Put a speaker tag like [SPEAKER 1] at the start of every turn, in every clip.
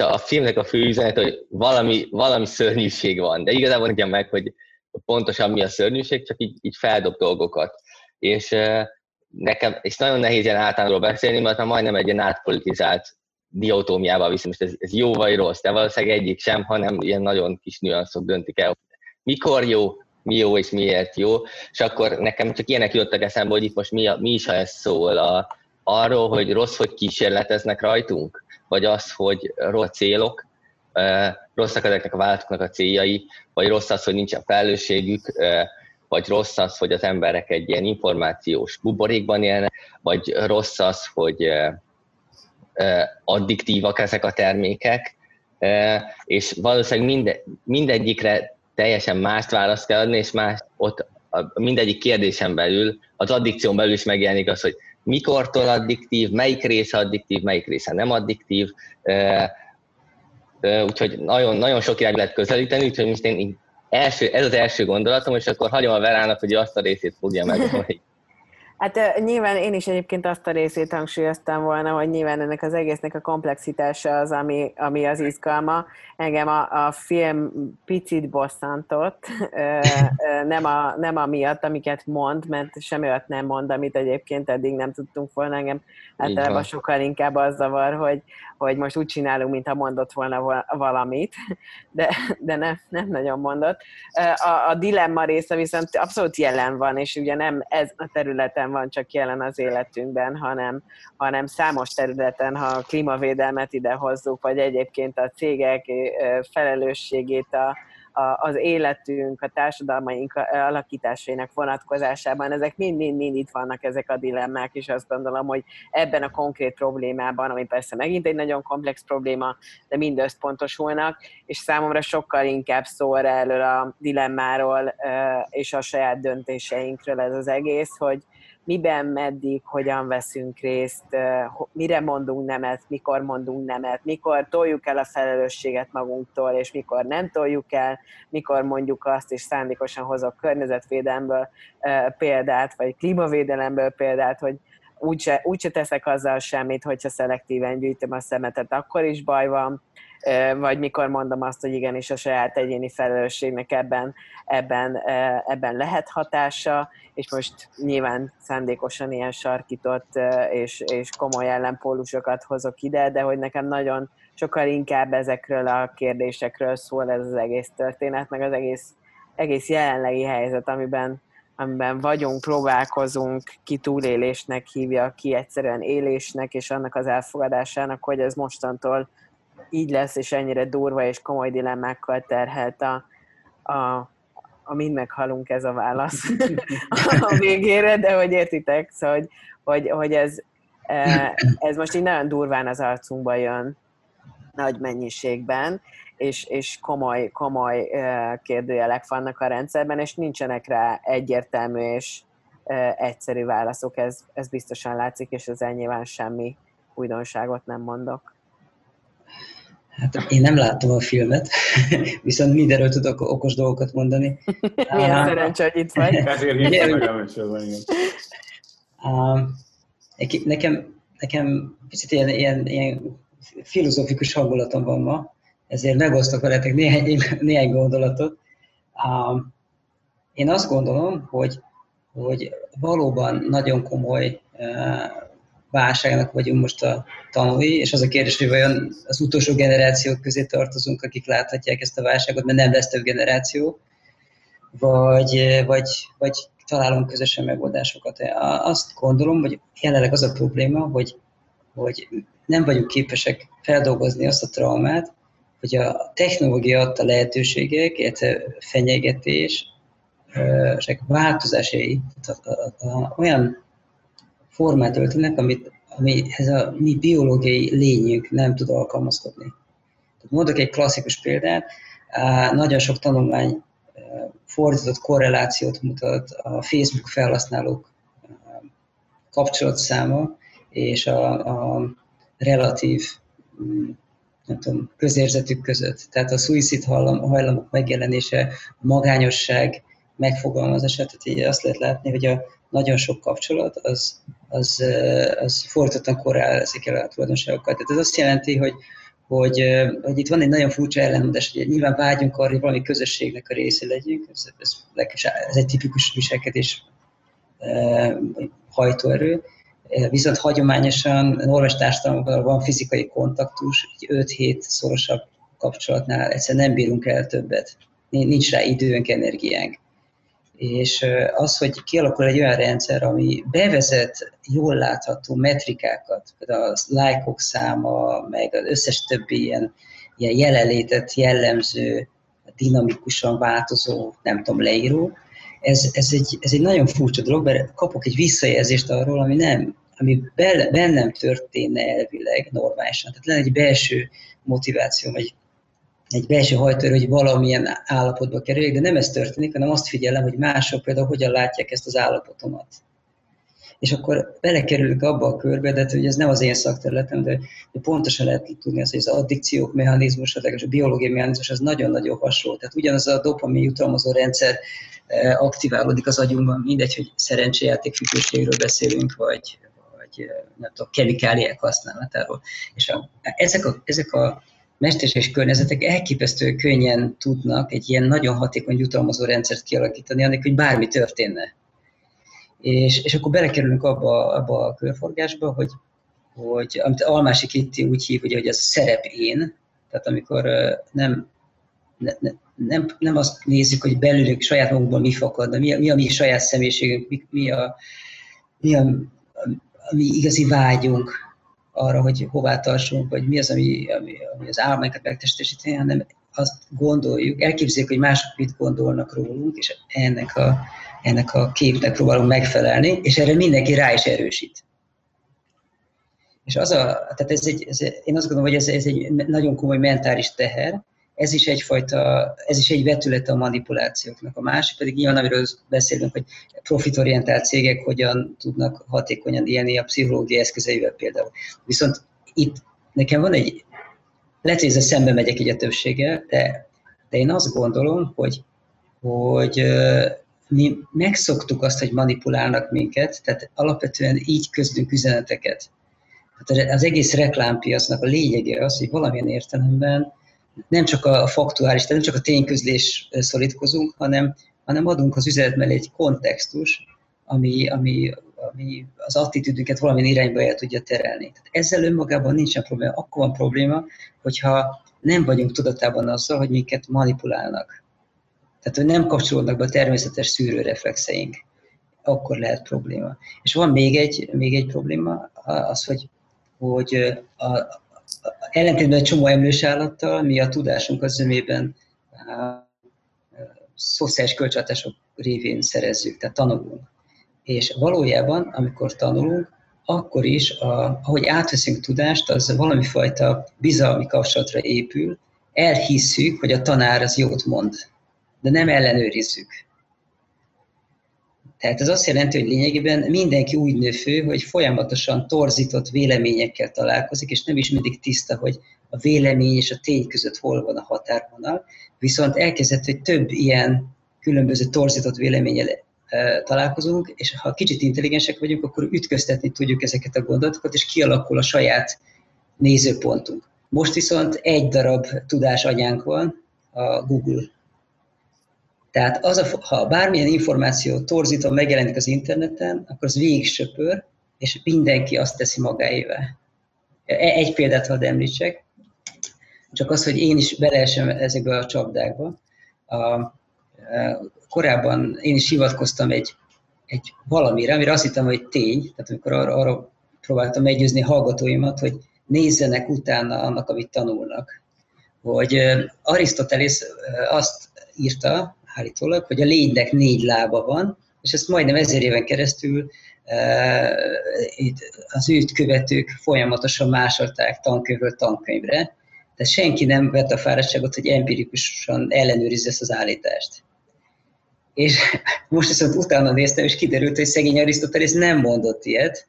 [SPEAKER 1] a filmnek a fő üzenet, hogy valami, valami szörnyűség van, de igazából nekem meg, hogy pontosan mi a szörnyűség, csak így, így feldob dolgokat. És nekem, és nagyon nehéz ilyen általánról beszélni, mert már majdnem egy ilyen átpolitizált diótómiába viszont most ez, ez jó vagy rossz, de valószínűleg egyik sem, hanem ilyen nagyon kis nüanszok döntik el, mikor jó, mi jó és miért jó, és akkor nekem csak ilyenek jöttek eszembe, hogy itt most mi, a, mi is, ha ez szól a, arról, hogy rossz, hogy kísérleteznek rajtunk, vagy az, hogy rossz célok, rosszak ezeknek a vállalatoknak a céljai, vagy rossz az, hogy nincsen felelősségük, vagy rossz az, hogy az emberek egy ilyen információs buborékban élnek, vagy rossz az, hogy addiktívak ezek a termékek, és valószínűleg minde, mindegyikre teljesen mást választ kell adni, és más ott mindegyik kérdésen belül, az addikción belül is megjelenik az, hogy mikortól addiktív, melyik része addiktív, melyik része nem addiktív, úgyhogy nagyon, nagyon sok irány lehet közelíteni, úgyhogy most én első, ez az első gondolatom, és akkor hagyom a Verának, hogy azt a részét fogja meg.
[SPEAKER 2] Hát nyilván én is egyébként azt a részét hangsúlyoztam volna, hogy nyilván ennek az egésznek a komplexitása az, ami, ami az izgalma. Engem a, a film picit bosszantott, nem, a, nem a miatt, amiket mond, mert semmi olyat nem mond, amit egyébként eddig nem tudtunk volna. Engem általában sokkal inkább az zavar, hogy, hogy most úgy csinálunk, mintha mondott volna valamit, de, de nem, nem nagyon mondott. A, a dilemma része viszont abszolút jelen van, és ugye nem ez a területen van csak jelen az életünkben, hanem, hanem számos területen, ha a klímavédelmet ide hozzuk, vagy egyébként a cégek felelősségét a, az életünk, a társadalmaink alakításainak vonatkozásában, ezek mind-mind-mind itt vannak ezek a dilemmák, és azt gondolom, hogy ebben a konkrét problémában, ami persze megint egy nagyon komplex probléma, de mind összpontosulnak, és számomra sokkal inkább szól erről a dilemmáról és a saját döntéseinkről ez az egész, hogy, miben, meddig, hogyan veszünk részt, mire mondunk nemet, mikor mondunk nemet, mikor toljuk el a felelősséget magunktól, és mikor nem toljuk el, mikor mondjuk azt, és szándékosan hozok környezetvédelemből példát, vagy klímavédelemből példát, hogy úgyse, úgyse teszek azzal semmit, hogyha szelektíven gyűjtöm a szemetet, akkor is baj van, vagy mikor mondom azt, hogy igenis a saját egyéni felelősségnek ebben, ebben, ebben lehet hatása, és most nyilván szándékosan ilyen sarkított és, és komoly ellenpólusokat hozok ide, de hogy nekem nagyon sokkal inkább ezekről a kérdésekről szól ez az egész történet, meg az egész, egész jelenlegi helyzet, amiben, amiben vagyunk, próbálkozunk, ki túlélésnek hívja, ki egyszerűen élésnek, és annak az elfogadásának, hogy ez mostantól így lesz, és ennyire durva és komoly dilemmákkal terhelt a, a, a mind meghalunk ez a válasz a végére, de hogy értitek, szóval, hogy, hogy, hogy ez, e, ez most így nagyon durván az arcunkba jön nagy mennyiségben, és, és komoly, komoly e, kérdőjelek vannak a rendszerben, és nincsenek rá egyértelmű és e, egyszerű válaszok, ez, ez biztosan látszik, és ezzel nyilván semmi újdonságot nem mondok.
[SPEAKER 3] Hát én nem láttam a filmet, viszont mindenről tudok okos dolgokat mondani.
[SPEAKER 2] Milyen szerencsé, hogy itt vagy.
[SPEAKER 4] Ezért hívtam
[SPEAKER 3] Nekem, nekem picit ilyen, ilyen, ilyen filozófikus hangulatom van ma, ezért megosztok veletek néhány, néhány gondolatot. Én azt gondolom, hogy, hogy valóban nagyon komoly válságnak vagyunk most a tanúi, és az a kérdés, hogy vajon az utolsó generációk közé tartozunk, akik láthatják ezt a válságot, mert nem lesz több generáció, vagy, vagy, vagy találunk közösen megoldásokat. Azt gondolom, hogy jelenleg az a probléma, hogy, hogy nem vagyunk képesek feldolgozni azt a traumát, hogy a technológia adta lehetőségek, illetve fenyegetés, változásai olyan formát öltenek, amit, amihez a mi biológiai lényünk nem tud alkalmazkodni. Mondok egy klasszikus példát, nagyon sok tanulmány fordított korrelációt mutat a Facebook felhasználók kapcsolatszáma és a, a relatív mm, nem tudom, közérzetük között. Tehát a szuicid hajlamok megjelenése, a magányosság megfogalmazása, tehát így azt lehet látni, hogy a nagyon sok kapcsolat, az, az, az fordítottan korrelál ezekkel a tulajdonságokkal. Tehát ez azt jelenti, hogy, hogy, hogy itt van egy nagyon furcsa ellenmondás, hogy nyilván vágyunk arra, hogy valami közösségnek a része legyünk, ez, ez, ez egy tipikus viselkedés hajtóerő, viszont hagyományosan norvás társadalomban van fizikai kontaktus, 5-7 szorosabb kapcsolatnál egyszerűen nem bírunk el többet. Nincs rá időnk, energiánk. És az, hogy kialakul egy olyan rendszer, ami bevezet jól látható metrikákat, például a lájkok száma, meg az összes többi ilyen, ilyen jelenlétet jellemző, dinamikusan változó, nem tudom, leíró, ez, ez, egy, ez egy nagyon furcsa dolog, mert kapok egy visszajelzést arról, ami nem, ami bennem történne elvileg normálisan. Tehát lenne egy belső motiváció, vagy egy belső hajtőr, hogy valamilyen állapotba kerüljek, de nem ez történik, hanem azt figyelem, hogy mások például hogyan látják ezt az állapotomat. És akkor belekerülünk abba a körbe, de hogy ez nem az én szakterületem, de, de pontosan lehet tudni azt, hogy az addikciók mechanizmus, a biológiai mechanizmus az nagyon-nagyon hasonló. Tehát ugyanaz a dopamin jutalmazó rendszer eh, aktiválódik az agyunkban, mindegy, hogy szerencséjáték függőségről beszélünk, vagy, vagy eh, nem tudom, kemikáliák használatáról. És a, ezek, a, ezek a mesterséges környezetek elképesztő könnyen tudnak egy ilyen nagyon hatékony jutalmazó rendszert kialakítani, annak, hogy bármi történne. És, és akkor belekerülünk abba, abba a körforgásba, hogy, hogy amit Almási Kitti úgy hív, hogy, hogy az szerep én, tehát amikor nem, ne, ne, nem, nem azt nézzük, hogy belülünk saját magunkban mi fakad, de mi, mi a mi saját személyiségünk, mi, mi, a, mi a, a mi igazi vágyunk, arra, hogy hová tartsunk, vagy mi az, ami, ami, ami az álmainkat megtestesíteni, hanem azt gondoljuk, elképzeljük, hogy mások mit gondolnak rólunk, és ennek a, ennek a képnek próbálunk megfelelni, és erre mindenki rá is erősít. És az a, tehát ez egy, ez, én azt gondolom, hogy ez, ez egy nagyon komoly mentális teher, ez is egyfajta, ez is egy vetület a manipulációknak. A másik pedig nyilván, amiről beszélünk, hogy profitorientált cégek hogyan tudnak hatékonyan élni a pszichológiai eszközeivel például. Viszont itt nekem van egy, lehet, hogy ezzel szembe megyek így a többséggel, de, de én azt gondolom, hogy, hogy mi megszoktuk azt, hogy manipulálnak minket, tehát alapvetően így közlünk üzeneteket. Hát az egész reklámpiacnak a lényege az, hogy valamilyen értelemben nem csak a faktuális, tehát nem csak a tényközlés szorítkozunk, hanem, hanem adunk az üzenet mellé egy kontextus, ami, ami, ami az attitűdünket valamilyen irányba el tudja terelni. Tehát ezzel önmagában nincsen probléma. Akkor van probléma, hogyha nem vagyunk tudatában azzal, hogy minket manipulálnak. Tehát, hogy nem kapcsolódnak be a természetes szűrőreflexeink, akkor lehet probléma. És van még egy, még egy probléma, az, hogy, hogy a, ellentétben egy csomó emlős állattal, mi a tudásunk az zömében szociális kölcsönhatások révén szerezzük, tehát tanulunk. És valójában, amikor tanulunk, akkor is, a, ahogy átveszünk tudást, az valami fajta bizalmi kapcsolatra épül, elhisszük, hogy a tanár az jót mond, de nem ellenőrizzük. Tehát ez azt jelenti, hogy lényegében mindenki úgy nő fő, hogy folyamatosan torzított véleményekkel találkozik, és nem is mindig tiszta, hogy a vélemény és a tény között hol van a határvonal, viszont elkezdett, hogy több ilyen különböző torzított véleménnyel találkozunk, és ha kicsit intelligensek vagyunk, akkor ütköztetni tudjuk ezeket a gondolatokat, és kialakul a saját nézőpontunk. Most viszont egy darab tudásanyánk van, a Google tehát az a, ha bármilyen információ torzítva megjelenik az interneten, akkor az végig söpör, és mindenki azt teszi magáével. E, egy példát hadd említsek, csak az, hogy én is beleesem ezekbe a csapdákba. A, a, korábban én is hivatkoztam egy, egy valamire, amire azt hittem, hogy tény, tehát amikor arra, arra próbáltam meggyőzni hallgatóimat, hogy nézzenek utána annak, amit tanulnak. Hogy Arisztotelész azt írta, állítólag, hogy a lénynek négy lába van, és ezt majdnem ezer éven keresztül itt az őt követők folyamatosan másolták tankönyvről tankönyvre, de senki nem vett a fáradtságot, hogy empirikusan ellenőrizze ezt az állítást. És most viszont utána néztem, és kiderült, hogy szegény Arisztotelész nem mondott ilyet,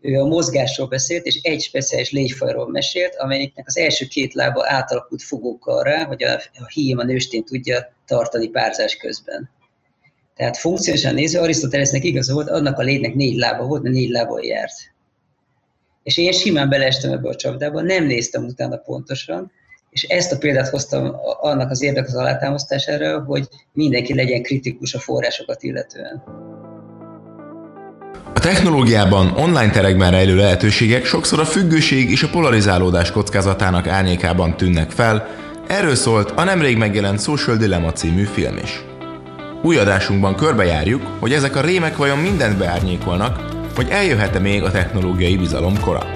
[SPEAKER 3] ő a mozgásról beszélt, és egy speciális légyfajról mesélt, amelyiknek az első két lába átalakult fogókkal rá, hogy a, a hím, a nőstény tudja tartani párzás közben. Tehát funkciósan nézve Arisztotelesznek igaza volt, annak a légynek négy lába volt, mert négy lába járt. És én simán beleestem ebbe a csapdába, nem néztem utána pontosan, és ezt a példát hoztam annak az érdek az alátámasztására, hogy mindenki legyen kritikus a forrásokat illetően.
[SPEAKER 4] A technológiában, online terekben rejlő lehetőségek sokszor a függőség és a polarizálódás kockázatának árnyékában tűnnek fel, erről szólt a nemrég megjelent Social Dilemma című film is. Új adásunkban körbejárjuk, hogy ezek a rémek vajon mindent beárnyékolnak, hogy eljöhet-e még a technológiai bizalom kora.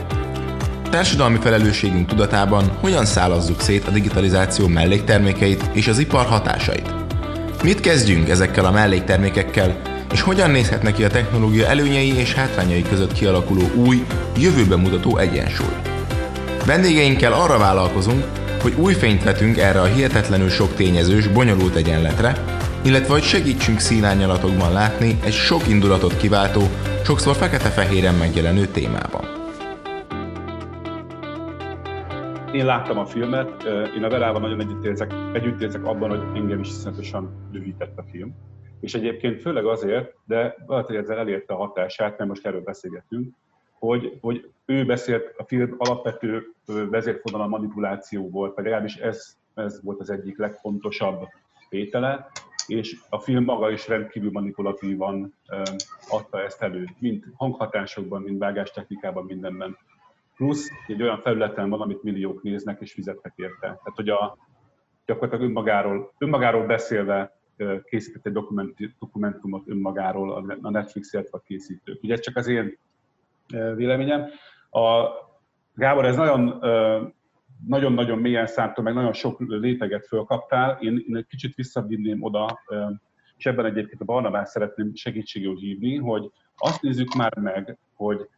[SPEAKER 4] Társadalmi felelősségünk tudatában hogyan szálazzuk szét a digitalizáció melléktermékeit és az ipar hatásait. Mit kezdjünk ezekkel a melléktermékekkel, és hogyan nézhet neki a technológia előnyei és hátrányai között kialakuló új, jövőbe mutató egyensúly. Vendégeinkkel arra vállalkozunk, hogy új fényt vetünk erre a hihetetlenül sok tényezős, bonyolult egyenletre, illetve hogy segítsünk színányalatokban látni egy sok indulatot kiváltó, sokszor fekete-fehéren megjelenő témában.
[SPEAKER 5] Én láttam a filmet, én a Verával nagyon együttérzek, együttérzek abban, hogy engem is iszonyatosan dühített a film. És egyébként főleg azért, de valahogy ezzel elérte a hatását, mert most erről beszélgetünk, hogy, hogy ő beszélt, a film alapvető vezérfonal a volt, vagy legalábbis ez, ez volt az egyik legfontosabb tétele, és a film maga is rendkívül manipulatívan adta ezt elő, mind hanghatásokban, mind vágástechnikában, mindenben. Plusz egy olyan felületen van, amit milliók néznek és fizetnek érte. Tehát, hogy a, gyakorlatilag önmagáról, önmagáról beszélve készített egy dokumentumot önmagáról a Netflix, illetve a készítők. Ugye ez csak az én véleményem. A, Gábor, ez nagyon nagyon-nagyon mélyen szántól, meg nagyon sok léteget fölkaptál. Én, én egy kicsit visszavinném oda, és ebben egyébként a Barnabás szeretném segítségül hívni, hogy azt nézzük már meg, hogy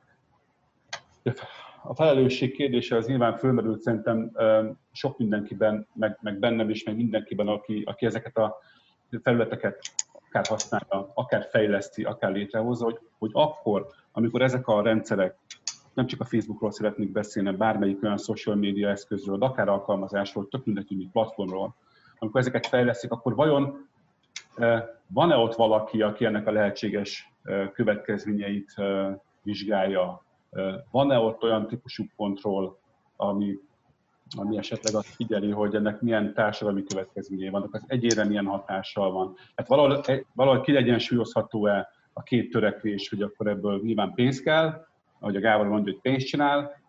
[SPEAKER 5] a felelősség kérdése az nyilván fölmerült szerintem sok mindenkiben, meg, meg bennem is, meg mindenkiben, aki, aki ezeket a felületeket akár használja, akár fejleszti, akár létrehozza, hogy, hogy akkor, amikor ezek a rendszerek nem csak a Facebookról szeretnék beszélni, bármelyik olyan social media eszközről, de akár alkalmazásról, tök mindegy, platformról, amikor ezeket fejleszik, akkor vajon van-e ott valaki, aki ennek a lehetséges következményeit vizsgálja? Van-e ott olyan típusú kontroll, ami, ami esetleg azt figyeli, hogy ennek milyen társadalmi következményei vannak, az egyére milyen hatással van. Hát valahol, valahol kiegyensúlyozható-e a két törekvés, hogy akkor ebből nyilván pénz kell, ahogy a Gábor mondja, hogy pénzt csinál,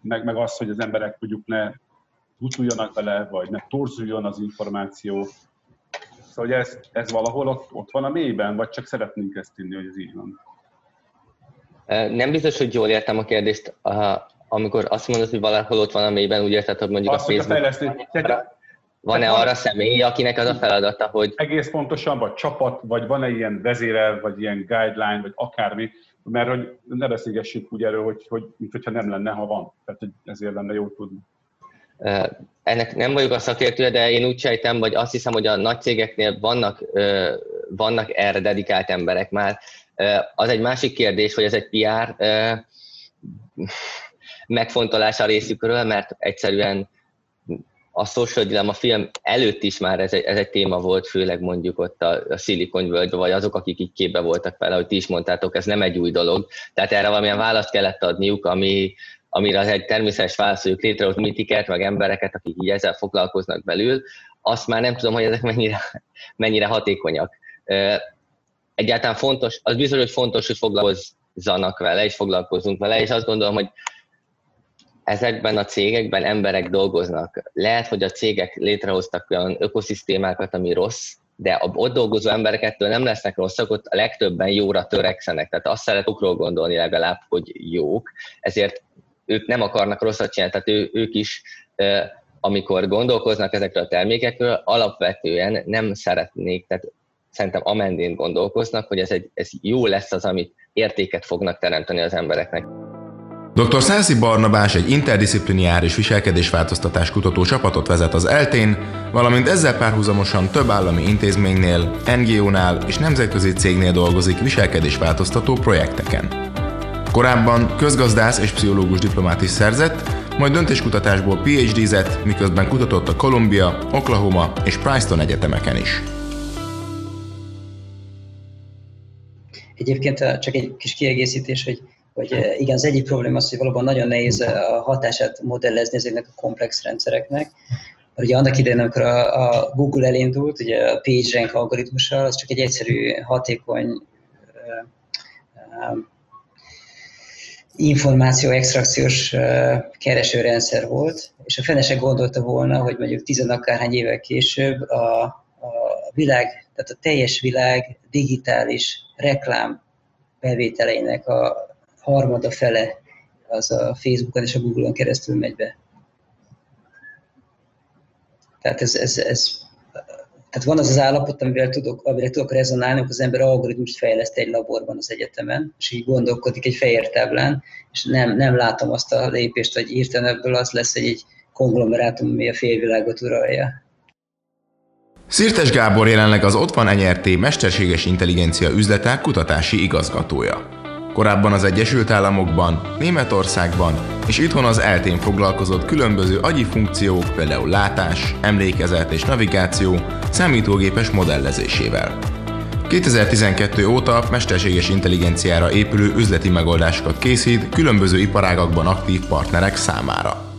[SPEAKER 5] meg, meg az, hogy az emberek mondjuk ne utuljanak bele, vagy ne torzuljon az információ. Szóval hogy ez, ez valahol ott, ott van a mélyben, vagy csak szeretnénk ezt tenni, hogy ez így van?
[SPEAKER 1] Nem biztos, hogy jól értem a kérdést, amikor azt mondod, hogy valahol ott van a mélyben, úgy érted, hogy mondjuk
[SPEAKER 5] azt,
[SPEAKER 1] a Facebook... Van-e van, arra személy, akinek az a feladata, hogy...
[SPEAKER 5] Egész pontosan, vagy csapat, vagy van-e ilyen vezérel, vagy ilyen guideline, vagy akármi, mert hogy ne beszélgessünk úgy erről, hogy, hogy mint hogyha nem lenne, ha van. Tehát hogy ezért lenne jó tudni.
[SPEAKER 1] Ennek nem vagyok a szakértője, de én úgy sejtem, vagy azt hiszem, hogy a nagy cégeknél vannak, vannak erre dedikált emberek már. Az egy másik kérdés, hogy ez egy PR megfontolása részükről, mert egyszerűen a Social Dilemma film előtt is már ez egy, ez egy téma volt, főleg mondjuk ott a, a Silicon völgy vagy azok, akik így képbe voltak vele, hogy ti is mondtátok, ez nem egy új dolog. Tehát erre valamilyen választ kellett adniuk, ami, amire az egy természetes válasz, hogy létrehoz mitiket, meg embereket, akik így ezzel foglalkoznak belül, azt már nem tudom, hogy ezek mennyire, mennyire hatékonyak. Egyáltalán fontos, az biztos, hogy fontos, hogy foglalkozzanak vele, és foglalkozunk vele, és azt gondolom, hogy ezekben a cégekben emberek dolgoznak. Lehet, hogy a cégek létrehoztak olyan ökoszisztémákat, ami rossz, de ott dolgozó emberekettől nem lesznek rosszak, ott a legtöbben jóra törekszenek. Tehát azt szeretokról gondolni legalább, hogy jók, ezért ők nem akarnak rosszat csinálni, tehát ő, ők is amikor gondolkoznak ezekről a termékekről, alapvetően nem szeretnék, tehát szerintem amendén gondolkoznak, hogy ez, egy, ez jó lesz az, amit értéket fognak teremteni az embereknek.
[SPEAKER 4] Dr. Szászi Barnabás egy interdiszipliniáris viselkedésváltoztatás kutató csapatot vezet az eltén, valamint ezzel párhuzamosan több állami intézménynél, NGO-nál és nemzetközi cégnél dolgozik viselkedésváltoztató projekteken. Korábban közgazdász és pszichológus diplomát is szerzett, majd döntéskutatásból PhD-zett, miközben kutatott a Columbia, Oklahoma és Princeton egyetemeken is.
[SPEAKER 3] Egyébként csak egy kis kiegészítés, hogy hogy igen, az egyik probléma az, hogy valóban nagyon nehéz a hatását modellezni ezeknek a komplex rendszereknek. Ugye annak idején, amikor a, Google elindult, ugye a PageRank algoritmussal, az csak egy egyszerű, hatékony információ extrakciós keresőrendszer volt, és a fene se gondolta volna, hogy mondjuk tizenakárhány évvel később a, a világ, tehát a teljes világ digitális reklám bevételeinek a harmada fele az a Facebookon és a Google-on keresztül megy be. Tehát ez, ez, ez tehát van az az állapot, amivel tudok, amire tudok rezonálni, hogy az ember algoritmust fejleszt egy laborban az egyetemen, és így gondolkodik egy fehér táblán, és nem, nem látom azt a lépést, hogy írtan ebből az lesz egy, egy konglomerátum, ami a félvilágot uralja.
[SPEAKER 4] Szirtes Gábor jelenleg az Ott van NRT mesterséges intelligencia üzletek kutatási igazgatója. Korábban az Egyesült Államokban, Németországban és itthon az eltén foglalkozott különböző agyi funkciók, például látás, emlékezet és navigáció számítógépes modellezésével. 2012 óta mesterséges intelligenciára épülő üzleti megoldásokat készít különböző iparágakban aktív partnerek számára.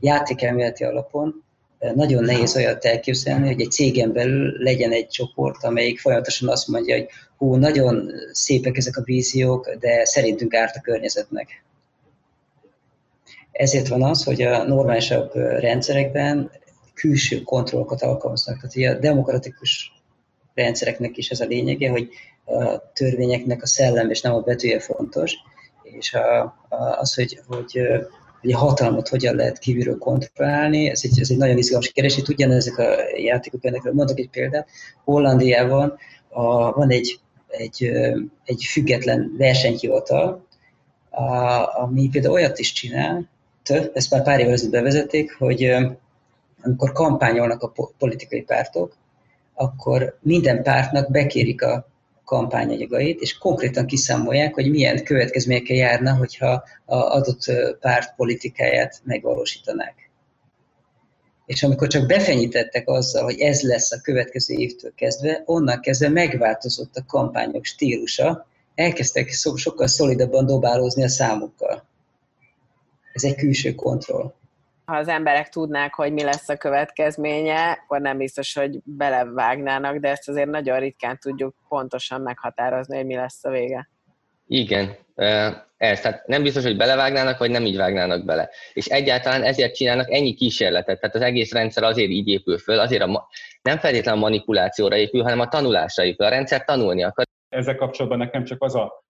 [SPEAKER 3] Játékelméleti alapon nagyon nehéz olyat elképzelni, hogy egy cégen belül legyen egy csoport, amelyik folyamatosan azt mondja, hogy hú, nagyon szépek ezek a víziók, de szerintünk árt a környezetnek. Ezért van az, hogy a normálisabb rendszerekben külső kontrollokat alkalmaznak. Tehát a demokratikus rendszereknek is ez a lényege, hogy a törvényeknek a szellem és nem a betűje fontos, és a, a, az, hogy, hogy hogy a hatalmat hogyan lehet kívülről kontrollálni, ez egy, ez egy nagyon izgalmas keresés, ugyanezek a játékok, ennek mondok egy példát, Hollandiában a, van egy, egy, egy független versenyhivatal, a, ami például olyat is csinál, ezt már pár évvel ezelőtt bevezették, hogy amikor kampányolnak a politikai pártok, akkor minden pártnak bekérik a kampányanyagait, és konkrétan kiszámolják, hogy milyen következményekkel járna, hogyha a adott párt politikáját megvalósítanák. És amikor csak befenyítettek azzal, hogy ez lesz a következő évtől kezdve, onnan kezdve megváltozott a kampányok stílusa, elkezdtek sokkal szolidabban dobálózni a számokkal. Ez egy külső kontroll
[SPEAKER 2] ha az emberek tudnák, hogy mi lesz a következménye, akkor nem biztos, hogy belevágnának, de ezt azért nagyon ritkán tudjuk pontosan meghatározni, hogy mi lesz a vége.
[SPEAKER 1] Igen, ez, tehát nem biztos, hogy belevágnának, vagy nem így vágnának bele. És egyáltalán ezért csinálnak ennyi kísérletet, tehát az egész rendszer azért így épül föl, azért a ma, nem feltétlenül a manipulációra épül, hanem a tanulásra épül. A rendszer tanulni akar.
[SPEAKER 5] Ezzel kapcsolatban nekem csak az a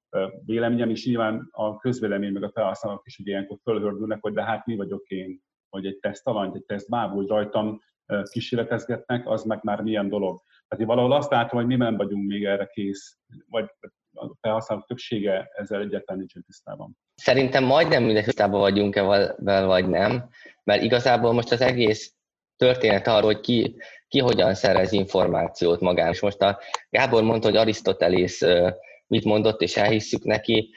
[SPEAKER 5] véleményem, és nyilván a közvélemény meg a felhasználók is ugye ilyenkor fölhördülnek, hogy de hát mi vagyok én, hogy egy teszt alany, egy teszt bábú, rajtam kísérletezgetnek, az meg már milyen dolog. Tehát én valahol azt látom, hogy mi nem vagyunk még erre kész, vagy a felhasználók többsége ezzel egyáltalán nincsen tisztában.
[SPEAKER 1] Szerintem majdnem mindegy tisztában vagyunk-e vel, vagy nem, mert igazából most az egész történet arról, hogy ki, ki hogyan szerez információt magán. És most a Gábor mondta, hogy Arisztotelész mit mondott, és elhisszük neki,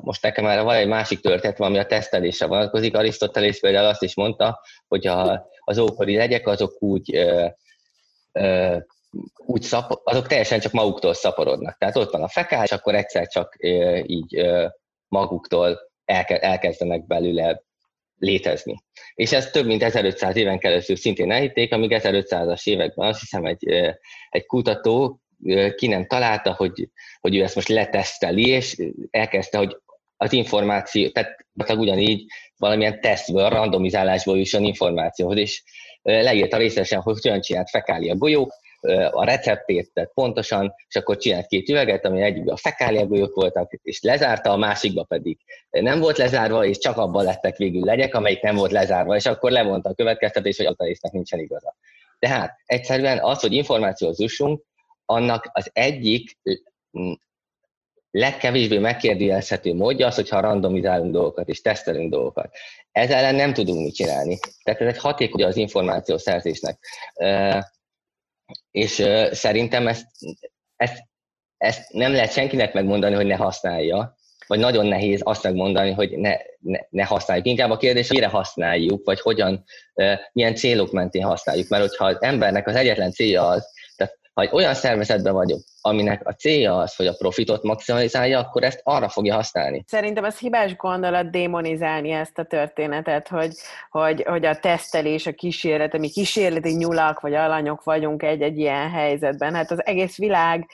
[SPEAKER 1] most nekem már van egy másik történet, ami a tesztelésre vonatkozik. Arisztotelész például azt is mondta, hogy a, az ókori legyek azok úgy, úgy szap, azok teljesen csak maguktól szaporodnak. Tehát ott van a fekál, és akkor egyszer csak így maguktól elke, elkezdenek belőle létezni. És ez több mint 1500 éven keresztül szintén elhitték, amíg 1500-as években azt hiszem egy, egy kutató ki nem találta, hogy, hogy ő ezt most leteszteli, és elkezdte, hogy az információ, tehát ugyanígy valamilyen tesztből, randomizálásból jusson információhoz, és leírta részesen, hogy hogyan csinált fekália golyó, a receptét tehát pontosan, és akkor csinált két üveget, ami egyikben a fekália golyók voltak, és lezárta, a másikba pedig nem volt lezárva, és csak abban lettek végül legyek, amelyik nem volt lezárva, és akkor levonta a következtetés, hogy a résznek nincsen igaza. Tehát egyszerűen az, hogy információhoz jussunk, annak az egyik legkevésbé megkérdőjelezhető módja az, hogyha randomizálunk dolgokat és tesztelünk dolgokat. Ezzel ellen nem tudunk mit csinálni. Tehát ez egy hatékony az információ szerzésnek. És szerintem ezt, ezt, ezt nem lehet senkinek megmondani, hogy ne használja, vagy nagyon nehéz azt megmondani, hogy ne, ne, ne használjuk. Inkább a kérdés, mire használjuk, vagy hogyan, milyen célok mentén használjuk. Mert hogyha az embernek az egyetlen célja az, ha egy olyan szervezetben vagyok, aminek a célja az, hogy a profitot maximalizálja, akkor ezt arra fogja használni.
[SPEAKER 2] Szerintem az hibás gondolat démonizálni ezt a történetet, hogy, hogy, hogy a tesztelés, a kísérlet, mi kísérleti nyulak vagy alanyok vagyunk egy-egy ilyen helyzetben. Hát az egész világ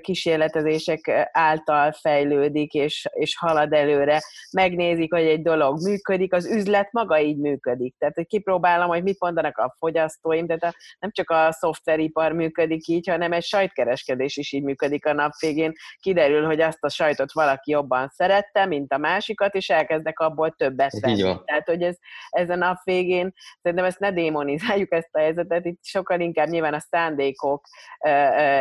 [SPEAKER 2] kísérletezések által fejlődik és, és halad előre. Megnézik, hogy egy dolog működik, az üzlet maga így működik. Tehát, hogy kipróbálom, hogy mit mondanak a fogyasztóim, tehát a, nem csak a szoftveripar működik így, hanem egy sajtkereskedés is így működik a nap végén. Kiderül, hogy azt a sajtot valaki jobban szerette, mint a másikat, és elkezdek abból többet venni. Tehát, hogy ez, ez a nap végén, szerintem ezt ne démonizáljuk ezt a helyzetet, itt sokkal inkább nyilván a szándékok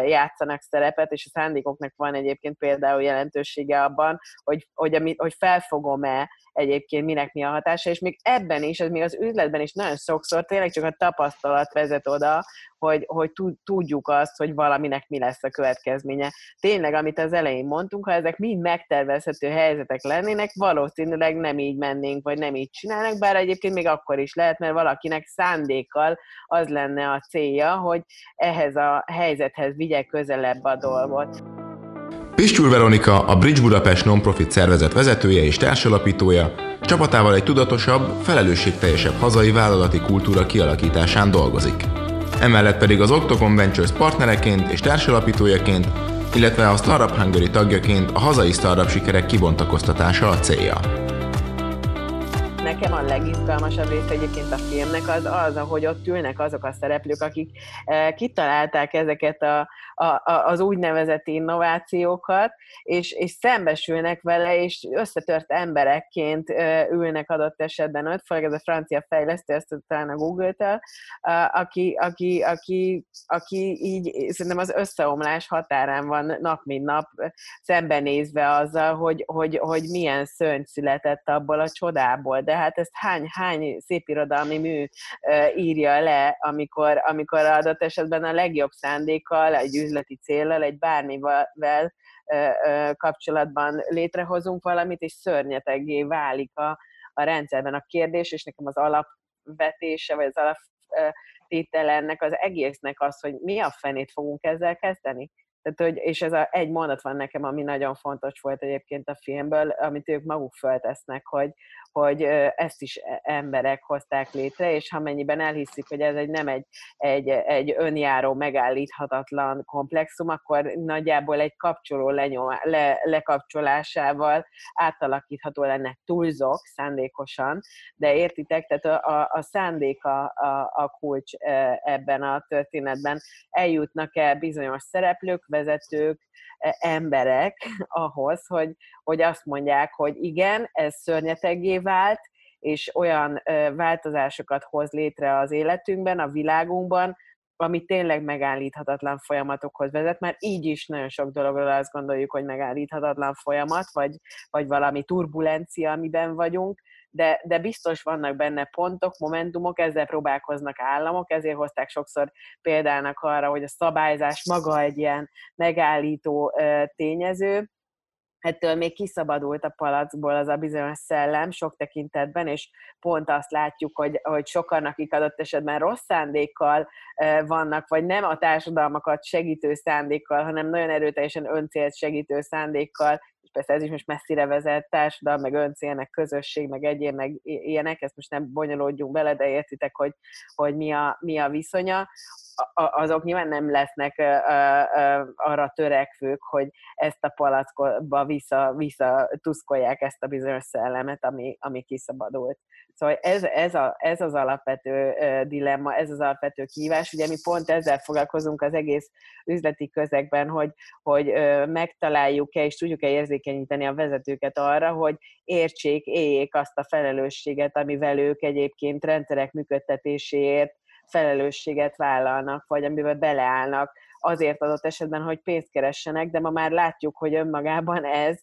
[SPEAKER 2] játszanak szerepet, és a szándékoknak van egyébként például jelentősége abban, hogy, hogy, hogy felfogom-e egyébként minek mi a hatása, és még ebben is, ez még az üzletben is nagyon sokszor tényleg csak a tapasztalat vezet oda, hogy, hogy tudjuk azt, hogy valaminek mi lesz a következménye. Tényleg, amit az elején mondtunk, ha ezek mind megtervezhető helyzetek lennének, valószínűleg nem így mennénk, vagy nem így csinálnak, bár egyébként még akkor is lehet, mert valakinek szándékkal az lenne a célja, hogy ehhez a helyzethez vigye közelebb a dolgot.
[SPEAKER 4] Pistyul Veronika, a Bridge Budapest Nonprofit szervezet vezetője és társalapítója, csapatával egy tudatosabb, felelősségteljesebb hazai vállalati kultúra kialakításán dolgozik. Emellett pedig az Octocon Ventures partnereként és társalapítójaként, illetve a Startup Hungary tagjaként a hazai startup sikerek kibontakoztatása a célja.
[SPEAKER 2] Nekem a legizgalmasabb része egyébként a filmnek az az, ahogy ott ülnek azok a szereplők, akik eh, kitalálták ezeket a, a, a, az úgynevezett innovációkat, és, és szembesülnek vele, és összetört emberekként ülnek adott esetben ott, főleg ez a francia fejlesztő, ezt talán a Google-től, aki, aki, aki, aki így szerintem az összeomlás határán van nap mint nap szembenézve azzal, hogy, hogy, hogy milyen szörny született abból a csodából, de hát ezt hány, hány szépirodalmi mű írja le, amikor, amikor adott esetben a legjobb szándékkal, egy üzleti célral, egy bármivel kapcsolatban létrehozunk valamit, és szörnyeteggé válik a, a rendszerben a kérdés, és nekem az alapvetése, vagy az alaptétele ennek az egésznek az, hogy mi a fenét fogunk ezzel kezdeni. Tehát, hogy, és ez a, egy mondat van nekem, ami nagyon fontos volt egyébként a filmből, amit ők maguk föltesznek, hogy, hogy ezt is e, emberek hozták létre, és ha mennyiben elhiszik, hogy ez egy nem egy, egy, egy önjáró, megállíthatatlan komplexum, akkor nagyjából egy kapcsoló lenyom, le, lekapcsolásával átalakítható lenne túlzok szándékosan, de értitek, tehát a, a, a szándék a, a, a kulcs ebben a történetben. Eljutnak el bizonyos szereplők, vezetők, e, emberek ahhoz, hogy, hogy azt mondják, hogy igen, ez szörnyetegé vált, és olyan változásokat hoz létre az életünkben, a világunkban, ami tényleg megállíthatatlan folyamatokhoz vezet, mert így is nagyon sok dologról azt gondoljuk, hogy megállíthatatlan folyamat, vagy, vagy valami turbulencia, amiben vagyunk, de, de biztos vannak benne pontok, momentumok, ezzel próbálkoznak államok, ezért hozták sokszor példának arra, hogy a szabályzás maga egy ilyen megállító tényező, ettől még kiszabadult a palacból az a bizonyos szellem sok tekintetben, és pont azt látjuk, hogy, hogy sokan, akik adott esetben rossz szándékkal vannak, vagy nem a társadalmakat segítő szándékkal, hanem nagyon erőteljesen öncélt segítő szándékkal, és persze ez is most messzire vezet, társadalom, meg öncélnek, közösség, meg egyén, meg ilyenek, ezt most nem bonyolódjunk bele, de értitek, hogy, hogy mi, a, mi a viszonya azok nyilván nem lesznek arra törekvők, hogy ezt a palackba vissza, vissza tuszkolják ezt a bizonyos szellemet, ami, ami kiszabadult. Szóval ez, ez, a, ez az alapvető dilemma, ez az alapvető kihívás. Ugye mi pont ezzel foglalkozunk az egész üzleti közegben, hogy, hogy megtaláljuk-e és tudjuk-e érzékenyíteni a vezetőket arra, hogy értsék, éljék azt a felelősséget, amivel ők egyébként rendszerek működtetéséért felelősséget vállalnak, vagy amiben beleállnak azért adott esetben, hogy pénzt keressenek, de ma már látjuk, hogy önmagában ez,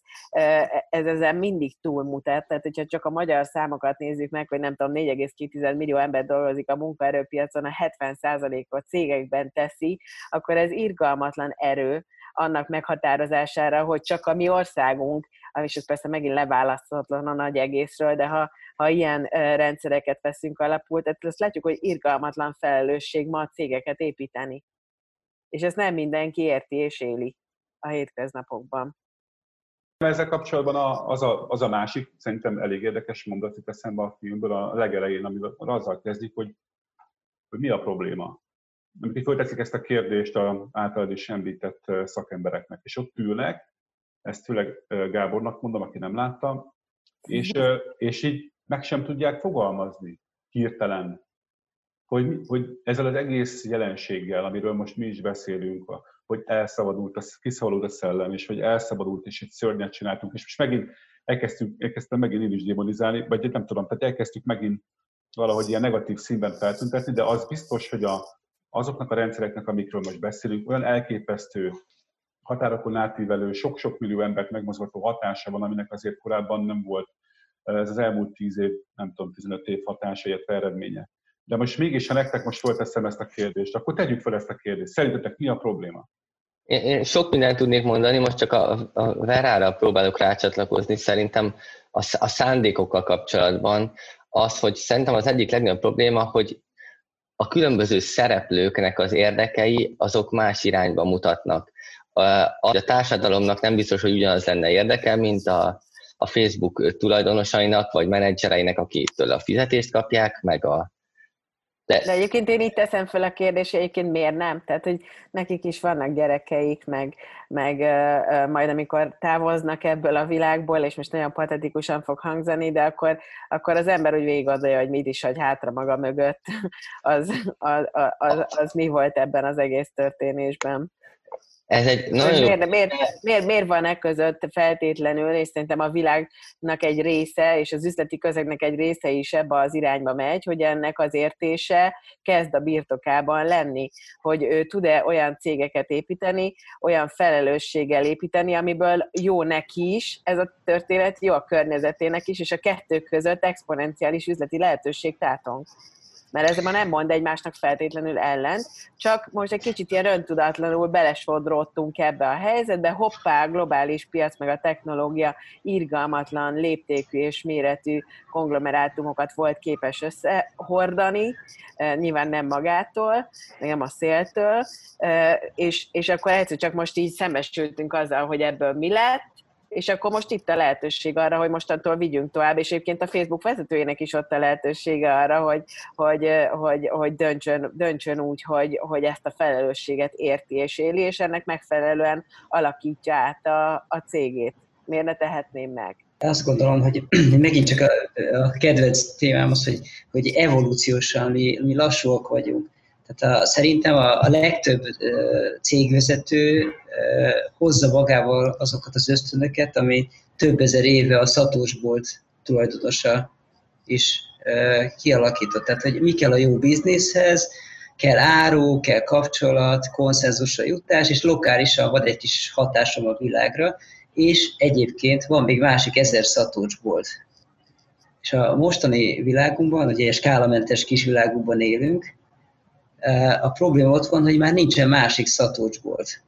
[SPEAKER 2] ez ezen mindig túlmutat. Tehát, hogyha csak a magyar számokat nézzük meg, hogy nem tudom, 4,2 millió ember dolgozik a munkaerőpiacon, a 70%-ot cégekben teszi, akkor ez irgalmatlan erő annak meghatározására, hogy csak a mi országunk, és ez persze megint leválaszthatatlan a nagy egészről, de ha ha ilyen rendszereket veszünk alapul, tehát azt látjuk, hogy irgalmatlan felelősség ma a cégeket építeni. és ezt nem mindenki érti és éli a hétköznapokban.
[SPEAKER 5] Ezzel kapcsolatban az a, az a másik, szerintem elég érdekes mondat itt eszembe a filmből a legelején, amivel azzal kezdik, hogy, hogy mi a probléma. Amikor fölteszik ezt a kérdést a általad is említett szakembereknek, és ott ülnek, ezt főleg Gábornak mondom, aki nem látta, és, és így meg sem tudják fogalmazni hirtelen, hogy, hogy ezzel az egész jelenséggel, amiről most mi is beszélünk, hogy elszabadult, a, kiszabadult a szellem, és hogy elszabadult, és egy szörnyet csináltunk, és most megint elkezdtünk, elkezdtem megint én is démonizálni, vagy nem tudom, tehát elkezdtük megint valahogy ilyen negatív színben feltüntetni, de az biztos, hogy a, azoknak a rendszereknek, amikről most beszélünk, olyan elképesztő határokon átívelő, sok-sok millió embert megmozgató hatása van, aminek azért korábban nem volt ez az elmúlt 10 év, nem tudom, 15 év hatása, illetve eredménye. De most mégis, ha nektek most fölteszem ezt a kérdést, akkor tegyük fel ezt a kérdést. Szerintetek mi a probléma?
[SPEAKER 1] Én, sok mindent tudnék mondani, most csak a, Verára próbálok rácsatlakozni. Szerintem a szándékokkal kapcsolatban az, hogy szerintem az egyik legnagyobb probléma, hogy a különböző szereplőknek az érdekei azok más irányba mutatnak. A, a társadalomnak nem biztos, hogy ugyanaz lenne érdeke, mint a, a Facebook tulajdonosainak vagy menedzsereinek, akitől a fizetést kapják, meg a
[SPEAKER 2] de... De egyébként én itt teszem fel a kérdést, egyébként miért nem? Tehát, hogy nekik is vannak gyerekeik, meg, meg uh, majd amikor távoznak ebből a világból, és most nagyon patetikusan fog hangzani, de akkor, akkor az ember úgy végig gondolja, hogy mit is hagy hátra maga mögött, az, az, az, az, az mi volt ebben az egész történésben.
[SPEAKER 1] Ez egy nagyon
[SPEAKER 2] miért, miért, miért, miért van e között feltétlenül, és szerintem a világnak egy része, és az üzleti közegnek egy része is ebbe az irányba megy, hogy ennek az értése kezd a birtokában lenni, hogy ő tud-e olyan cégeket építeni, olyan felelősséggel építeni, amiből jó neki is ez a történet, jó a környezetének is, és a kettő között exponenciális üzleti lehetőség tátong mert ez ma nem mond egymásnak feltétlenül ellen, csak most egy kicsit ilyen öntudatlanul belesodródtunk ebbe a helyzetbe, hoppá, globális piac meg a technológia irgalmatlan léptékű és méretű konglomerátumokat volt képes összehordani, e, nyilván nem magától, nem a széltől, e, és, és akkor egyszer csak most így szembesültünk azzal, hogy ebből mi lett, és akkor most itt a lehetőség arra, hogy mostantól vigyünk tovább, és egyébként a Facebook vezetőjének is ott a lehetősége arra, hogy, hogy, hogy, hogy döntsön, döntsön úgy, hogy, hogy ezt a felelősséget érti és éli, és ennek megfelelően alakítja át a, a cégét. Miért ne tehetném meg?
[SPEAKER 3] Azt gondolom, hogy megint csak a, a kedvenc témám az, hogy, hogy evolúciósan mi, mi lassúak vagyunk tehát a, szerintem a, a legtöbb cégvezető hozza magával azokat az ösztönöket, ami több ezer éve a szatósbolt tulajdonosa is kialakított. Tehát, hogy mi kell a jó bizniszhez, kell áru, kell kapcsolat, konszenzusra jutás, és lokálisan van egy kis hatásom a világra, és egyébként van még másik ezer szatócsbolt. És a mostani világunkban, ugye egy skálamentes kis világunkban élünk, a probléma ott van, hogy már nincsen másik szatócsbolt.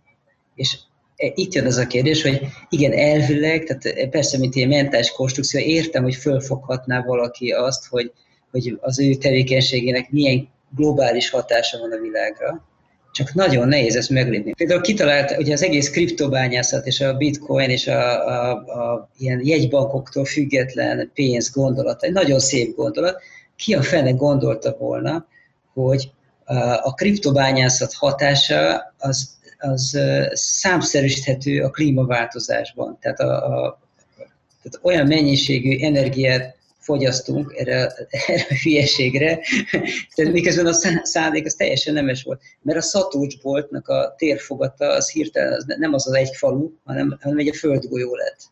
[SPEAKER 3] És e, itt jön az a kérdés, hogy igen, elvileg, tehát persze, mint ilyen mentális konstrukció, értem, hogy fölfoghatná valaki azt, hogy, hogy az ő tevékenységének milyen globális hatása van a világra, csak nagyon nehéz ezt meglépni. Például kitalált, hogy az egész kriptobányászat és a bitcoin és a, a, a ilyen jegybankoktól független pénz gondolata, egy nagyon szép gondolat, ki a fene gondolta volna, hogy a kriptobányászat hatása az, az számszerűsíthető a klímaváltozásban. Tehát, a, a, tehát olyan mennyiségű energiát fogyasztunk erre, erre a hülyeségre, tehát miközben a szándék az teljesen nemes volt. Mert a szatúcsboltnak a térfogata az hirtelen az nem az az egy falu, hanem, hanem egy a földgolyó lett.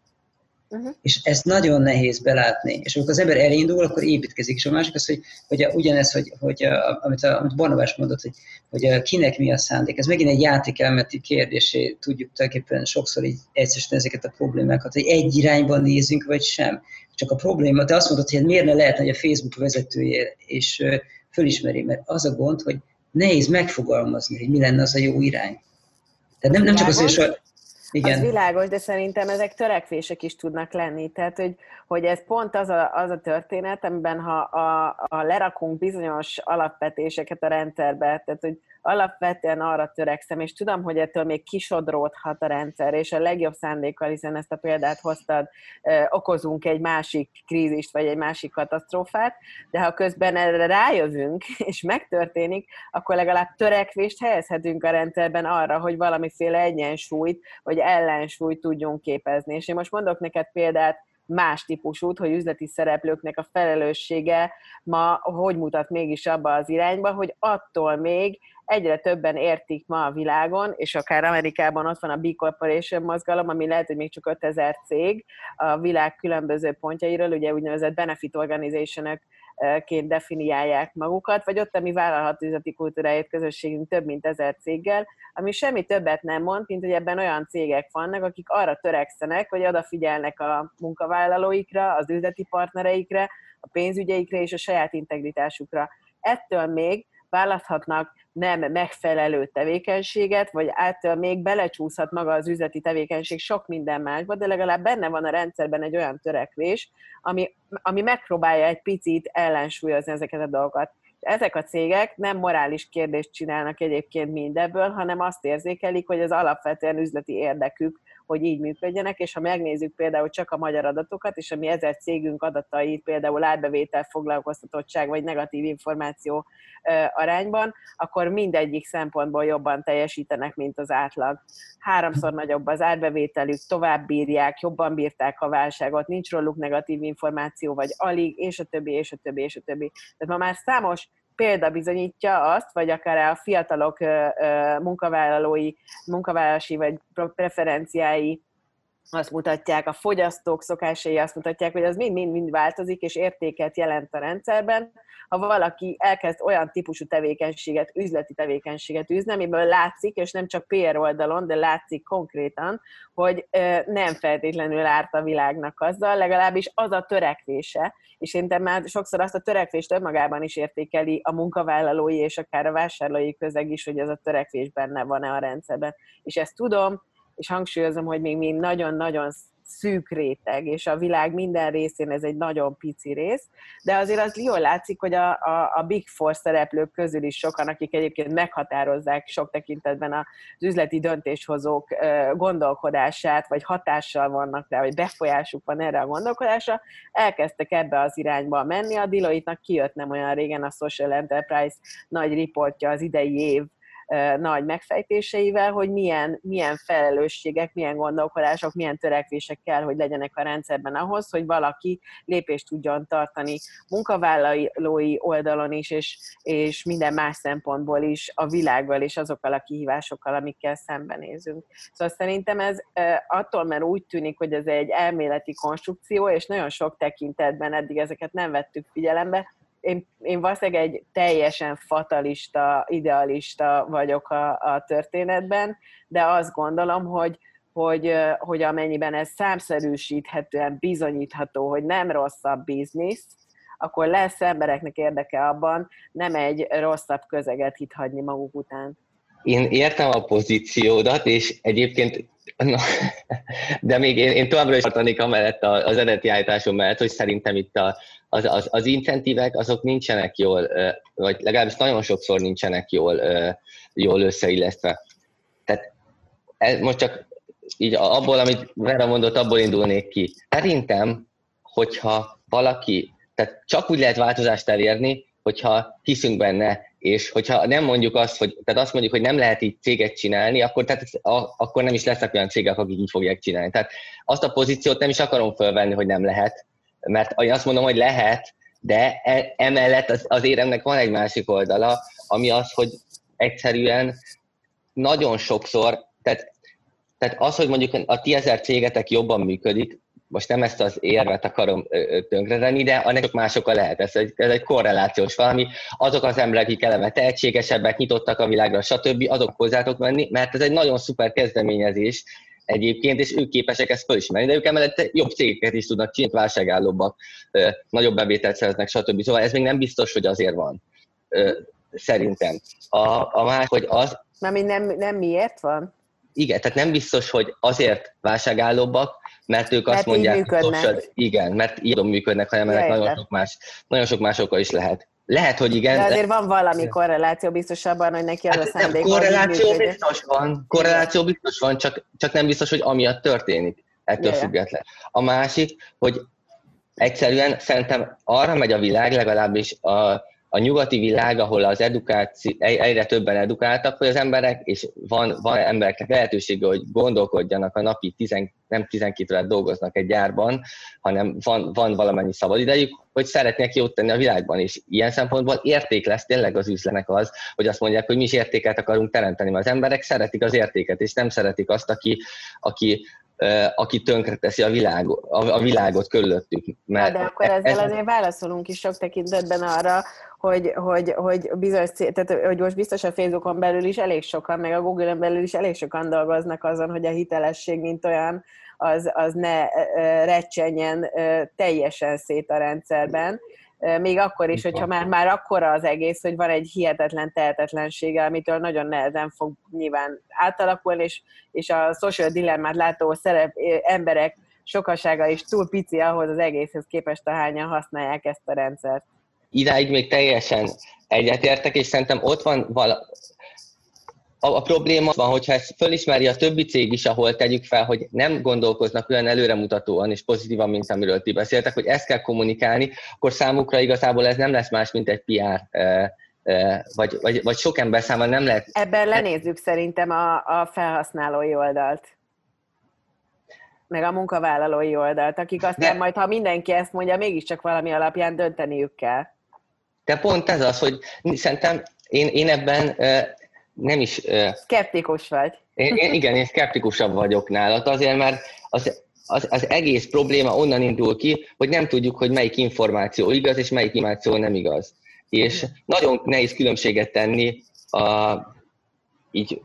[SPEAKER 3] Uh-huh. És ezt nagyon nehéz belátni. És amikor az ember elindul, akkor építkezik. És a másik az, hogy, hogy ugyanez, hogy, hogy amit, a, amit Barnabás mondott, hogy, hogy kinek mi a szándék. Ez megint egy játékelmeti kérdésé tudjuk tulajdonképpen sokszor így egyszerűen ezeket a problémákat, hogy egy irányban nézünk, vagy sem. Csak a probléma, te azt mondod, hogy miért ne lehetne, hogy a Facebook vezetője és fölismeri, mert az a gond, hogy nehéz megfogalmazni, hogy mi lenne az a jó irány. Tehát nem, nem csak az, hogy
[SPEAKER 2] Igen. Az világos, de szerintem ezek törekvések is tudnak lenni. Tehát, hogy, hogy ez pont az a, az a történet, amiben ha a, a lerakunk bizonyos alapvetéseket a rendszerbe, tehát, hogy alapvetően arra törekszem, és tudom, hogy ettől még kisodródhat a rendszer, és a legjobb szándékkal, hiszen ezt a példát hoztad, okozunk egy másik krízist, vagy egy másik katasztrófát, de ha közben erre rájövünk, és megtörténik, akkor legalább törekvést helyezhetünk a rendszerben arra, hogy valamiféle egyensúlyt, vagy ellensúlyt tudjunk képezni. És én most mondok neked példát, más típusút, hogy üzleti szereplőknek a felelőssége ma hogy mutat mégis abba az irányba, hogy attól még egyre többen értik ma a világon, és akár Amerikában ott van a B Corporation mozgalom, ami lehet, hogy még csak 5000 cég a világ különböző pontjairól, ugye úgynevezett benefit organization ként definiálják magukat, vagy ott, ami vállalható üzleti kultúráért közösségünk több mint ezer céggel, ami semmi többet nem mond, mint hogy ebben olyan cégek vannak, akik arra törekszenek, hogy odafigyelnek a munkavállalóikra, az üzleti partnereikre, a pénzügyeikre és a saját integritásukra. Ettől még választhatnak nem megfelelő tevékenységet, vagy által még belecsúszhat maga az üzleti tevékenység sok minden másba, de legalább benne van a rendszerben egy olyan törekvés, ami, ami megpróbálja egy picit ellensúlyozni ezeket a dolgokat. Ezek a cégek nem morális kérdést csinálnak egyébként mindebből, hanem azt érzékelik, hogy az alapvetően üzleti érdekük, hogy így működjenek, és ha megnézzük például csak a magyar adatokat, és a mi ezer cégünk adatai, például árbevétel, foglalkoztatottság vagy negatív információ arányban, akkor mindegyik szempontból jobban teljesítenek, mint az átlag. Háromszor nagyobb az árbevételük, tovább bírják, jobban bírták a válságot, nincs róluk negatív információ, vagy alig, és a többi, és a többi, és a többi. Tehát ma már számos példa bizonyítja azt, vagy akár a fiatalok munkavállalói, munkavállalási vagy preferenciái azt mutatják, a fogyasztók szokásai azt mutatják, hogy az mind-mind változik, és értéket jelent a rendszerben. Ha valaki elkezd olyan típusú tevékenységet, üzleti tevékenységet űzni, amiből látszik, és nem csak PR oldalon, de látszik konkrétan, hogy nem feltétlenül árt a világnak azzal, legalábbis az a törekvése, és szerintem már sokszor azt a törekvést önmagában is értékeli a munkavállalói és akár a vásárlói közeg is, hogy ez a törekvés benne van-e a rendszerben. És ezt tudom, és hangsúlyozom, hogy még mi nagyon-nagyon szűk réteg, és a világ minden részén ez egy nagyon pici rész, de azért az jól látszik, hogy a, a, a Big Four szereplők közül is sokan, akik egyébként meghatározzák sok tekintetben az üzleti döntéshozók gondolkodását, vagy hatással vannak rá, vagy befolyásuk van erre a gondolkodásra, elkezdtek ebbe az irányba menni. A Deloitte-nak kijött nem olyan régen a Social Enterprise nagy riportja az idei év nagy megfejtéseivel, hogy milyen, milyen felelősségek, milyen gondolkodások, milyen törekvések kell, hogy legyenek a rendszerben ahhoz, hogy valaki lépést tudjon tartani munkavállalói oldalon is, és, és minden más szempontból is a világgal és azokkal a kihívásokkal, amikkel szembenézünk. Szóval szerintem ez attól, mert úgy tűnik, hogy ez egy elméleti konstrukció, és nagyon sok tekintetben eddig ezeket nem vettük figyelembe, én, én valószínűleg egy teljesen fatalista, idealista vagyok a, a történetben, de azt gondolom, hogy, hogy, hogy amennyiben ez számszerűsíthetően bizonyítható, hogy nem rosszabb biznisz, akkor lesz embereknek érdeke abban nem egy rosszabb közeget itt hagyni maguk után.
[SPEAKER 1] Én értem a pozíciódat, és egyébként, na, de még én, én továbbra is tartanék amellett az eredeti állításom mellett, hogy szerintem itt a, az, az, az incentívek azok nincsenek jól, vagy legalábbis nagyon sokszor nincsenek jól, jól összeillesztve. Tehát ez most csak így abból, amit Vera mondott, abból indulnék ki. Szerintem, hogyha valaki, tehát csak úgy lehet változást elérni, hogyha hiszünk benne, és hogyha nem mondjuk azt, hogy, tehát azt mondjuk, hogy nem lehet így céget csinálni, akkor, tehát, a, akkor nem is lesznek olyan cégek, akik így fogják csinálni. Tehát azt a pozíciót nem is akarom fölvenni, hogy nem lehet, mert azt mondom, hogy lehet, de e, emellett az, az éremnek van egy másik oldala, ami az, hogy egyszerűen nagyon sokszor, tehát, tehát az, hogy mondjuk a ti ezer cégetek jobban működik, most nem ezt az érvet akarom tönkretenni, de annak sok másokkal lehet. Ez egy, ez egy korrelációs valami. Azok az emberek, akik eleve tehetségesebbek, nyitottak a világra, stb., azok hozzátok menni, mert ez egy nagyon szuper kezdeményezés, egyébként, és ők képesek ezt felismerni, de ők emellett jobb cégeket is tudnak csinálni, válságállóbbak, nagyobb bevételt szereznek, stb. Szóval ez még nem biztos, hogy azért van. Szerintem. A, a más, hogy az...
[SPEAKER 2] mi nem, nem miért van?
[SPEAKER 1] igen, tehát nem biztos, hogy azért válságállóbbak, mert ők
[SPEAKER 2] Mert
[SPEAKER 1] azt mondják,
[SPEAKER 2] működnek.
[SPEAKER 1] social, igen, mert így működnek, hanem ennek nagyon sok, más, nagyon sok más oka is lehet. Lehet, hogy igen.
[SPEAKER 2] De azért van valami korreláció biztos abban, hogy neki az a
[SPEAKER 1] Hát nem,
[SPEAKER 2] szándék, hogy így
[SPEAKER 1] korreláció biztos van, korreláció biztos van, csak, csak nem biztos, hogy amiatt történik, ettől
[SPEAKER 2] Jaj.
[SPEAKER 1] független. A másik, hogy egyszerűen szerintem arra megy a világ, legalábbis a, a nyugati világ, ahol az edukáció, egyre többen edukáltak, hogy az emberek, és van, van embereknek lehetősége, hogy gondolkodjanak a napi 10, nem 12 órát dolgoznak egy gyárban, hanem van, van valamennyi szabadidejük, hogy szeretnék jót tenni a világban, és ilyen szempontból érték lesz tényleg az üzletnek az, hogy azt mondják, hogy mi is értéket akarunk teremteni, mert az emberek szeretik az értéket, és nem szeretik azt, aki, aki, aki tönkreteszi a, világ, a, a világot körülöttük. Mert
[SPEAKER 2] de akkor
[SPEAKER 1] ez-
[SPEAKER 2] ezzel azért válaszolunk is sok tekintetben arra, hogy, hogy, hogy, bizonyos, tehát, hogy most biztos a Facebookon belül is elég sokan, meg a Google-on belül is elég sokan dolgoznak azon, hogy a hitelesség, mint olyan, az, az ne recsenjen teljesen szét a rendszerben. Még akkor is, hogyha már, már akkora az egész, hogy van egy hihetetlen tehetetlensége, amitől nagyon nehezen fog nyilván átalakulni, és, és a social dilemmát látó szerep, emberek sokasága is túl pici ahhoz az egészhez képest, ahányan használják ezt a rendszert.
[SPEAKER 1] idáig még teljesen egyetértek, és szerintem ott van vala... A, a probléma van, hogyha ezt fölismeri a többi cég is, ahol tegyük fel, hogy nem gondolkoznak olyan előremutatóan és pozitívan, mint amiről ti beszéltek, hogy ezt kell kommunikálni, akkor számukra igazából ez nem lesz más, mint egy PR, vagy, vagy, vagy sok ember számára nem lehet
[SPEAKER 2] Ebben lenézzük szerintem a, a felhasználói oldalt. Meg a munkavállalói oldalt, akik aztán
[SPEAKER 1] De-
[SPEAKER 2] majd, ha mindenki ezt mondja, mégiscsak valami alapján dönteniük kell.
[SPEAKER 1] De pont ez az, hogy szerintem én, én ebben nem is
[SPEAKER 2] Skeptikus vagy.
[SPEAKER 1] Én, én, igen, én szkeptikusabb vagyok nálad, azért, mert az, az, az egész probléma onnan indul ki, hogy nem tudjuk, hogy melyik információ igaz, és melyik információ nem igaz. És nagyon nehéz különbséget tenni, a, így,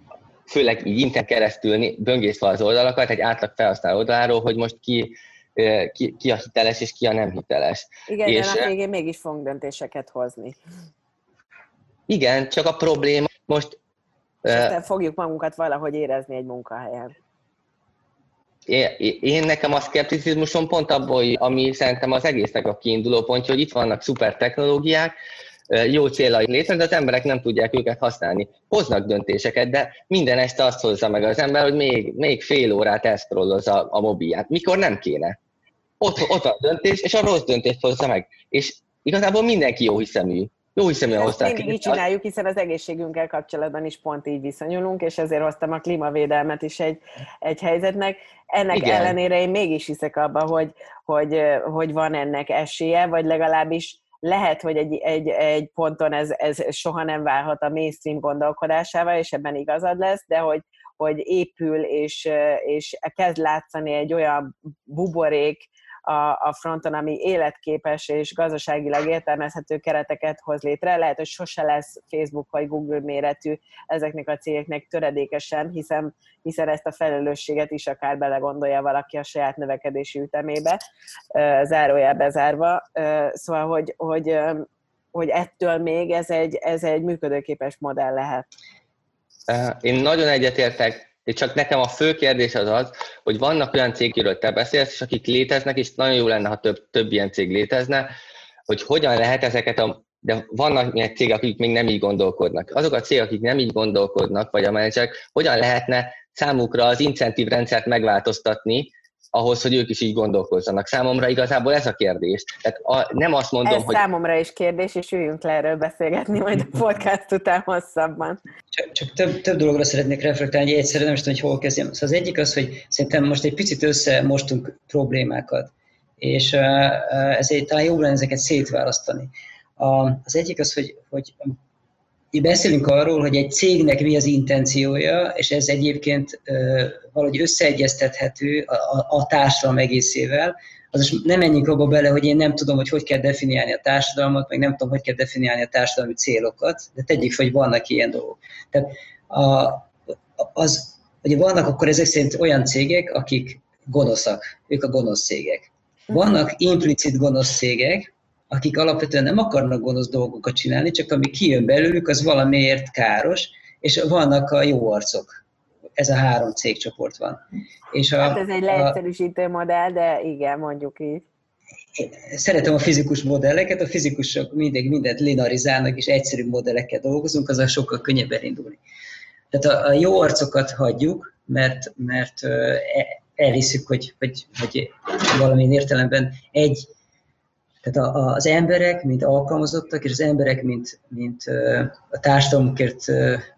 [SPEAKER 1] főleg így inten keresztül böngészve az oldalakat, egy átlag felhasználó oldaláról, hogy most ki, ki, ki a hiteles és ki a nem hiteles.
[SPEAKER 2] Igen,
[SPEAKER 1] És-
[SPEAKER 2] de a végén mégis fogunk döntéseket hozni.
[SPEAKER 1] Igen, csak a probléma most
[SPEAKER 2] Aztán fogjuk magunkat valahogy érezni egy munkahelyen.
[SPEAKER 1] én, nekem a szkepticizmusom pont abból, ami szerintem az egésznek a kiinduló pontja, hogy itt vannak szuper technológiák, jó célai létre, de az emberek nem tudják őket használni. Hoznak döntéseket, de minden este azt hozza meg az ember, hogy még, még fél órát elszkrollozza a mobilját, mikor nem kéne. Ott, ott a döntés, és a rossz döntést hozza meg. És igazából mindenki jó hiszemű. Jó hiszeműen hozták
[SPEAKER 2] mindig így csináljuk, hiszen az egészségünkkel kapcsolatban is pont így viszonyulunk, és ezért hoztam a klímavédelmet is egy, egy helyzetnek. Ennek.
[SPEAKER 1] Igen.
[SPEAKER 2] ellenére én mégis hiszek abba, hogy, hogy, hogy van ennek esélye, vagy legalábbis lehet, hogy egy, egy, egy ponton ez, ez soha nem válhat a mainstream gondolkodásával, és ebben igazad lesz, de hogy, hogy épül, és, és kezd látszani egy olyan buborék a, a fronton, ami életképes és gazdaságilag értelmezhető kereteket hoz létre. Lehet, hogy sose lesz Facebook vagy Google méretű ezeknek a cégeknek töredékesen, hiszen, hiszen ezt a felelősséget is akár belegondolja valaki a saját növekedési ütemébe, zárójelbe zárva. Szóval, hogy, hogy, hogy ettől még ez egy, ez egy működőképes modell lehet.
[SPEAKER 1] Eh, Én nagyon egyetértek, és csak nekem a fő kérdés az az, hogy vannak olyan cégekről te beszélsz, és akik léteznek, és nagyon jó lenne, ha több, több ilyen cég létezne, hogy hogyan lehet ezeket a de vannak ilyen cégek, akik még nem így gondolkodnak. Azok a cégek, akik nem így gondolkodnak, vagy a menedzserek, hogyan lehetne számukra az incentív rendszert megváltoztatni, ahhoz, hogy ők is így gondolkozzanak. Számomra igazából ez a kérdés. Tehát a, nem azt mondom,
[SPEAKER 2] Ez
[SPEAKER 1] hogy...
[SPEAKER 2] számomra is kérdés, és üljünk le erről beszélgetni majd a podcast után hosszabban.
[SPEAKER 3] Csak, csak több, több dologra szeretnék reflektálni, hogy egyszerűen nem is tudom, hogy hol kezdjem. Szóval az egyik az, hogy szerintem most egy picit összemostunk problémákat, és ezért talán jobb lenne ezeket szétválasztani. Az egyik az, hogy, hogy beszélünk arról, hogy egy cégnek mi az intenciója, és ez egyébként valahogy összeegyeztethető a, a, a társadalom egészével. Azaz nem menjünk abba bele, hogy én nem tudom, hogy hogy kell definiálni a társadalmat, meg nem tudom, hogy kell definiálni a társadalmi célokat, de tegyük fel, hogy vannak ilyen dolgok. Tehát a, az, ugye vannak akkor ezek szerint olyan cégek, akik gonoszak, ők a gonosz cégek. Vannak implicit gonosz cégek, akik alapvetően nem akarnak gonosz dolgokat csinálni, csak ami kijön belőlük, az valamiért káros, és vannak a jó arcok. ez a három cégcsoport van.
[SPEAKER 2] És a, hát ez egy leegyszerűsítő modell, de igen, mondjuk így.
[SPEAKER 3] Szeretem a fizikus modelleket, a fizikusok mindig mindent linearizálnak, és egyszerű modellekkel dolgozunk, azzal sokkal könnyebb elindulni. Tehát a, a jó arcokat hagyjuk, mert, mert e, elhiszük, hogy, hogy, hogy valamilyen értelemben egy, tehát az emberek, mint alkalmazottak, és az emberek, mint, mint a társadalomkért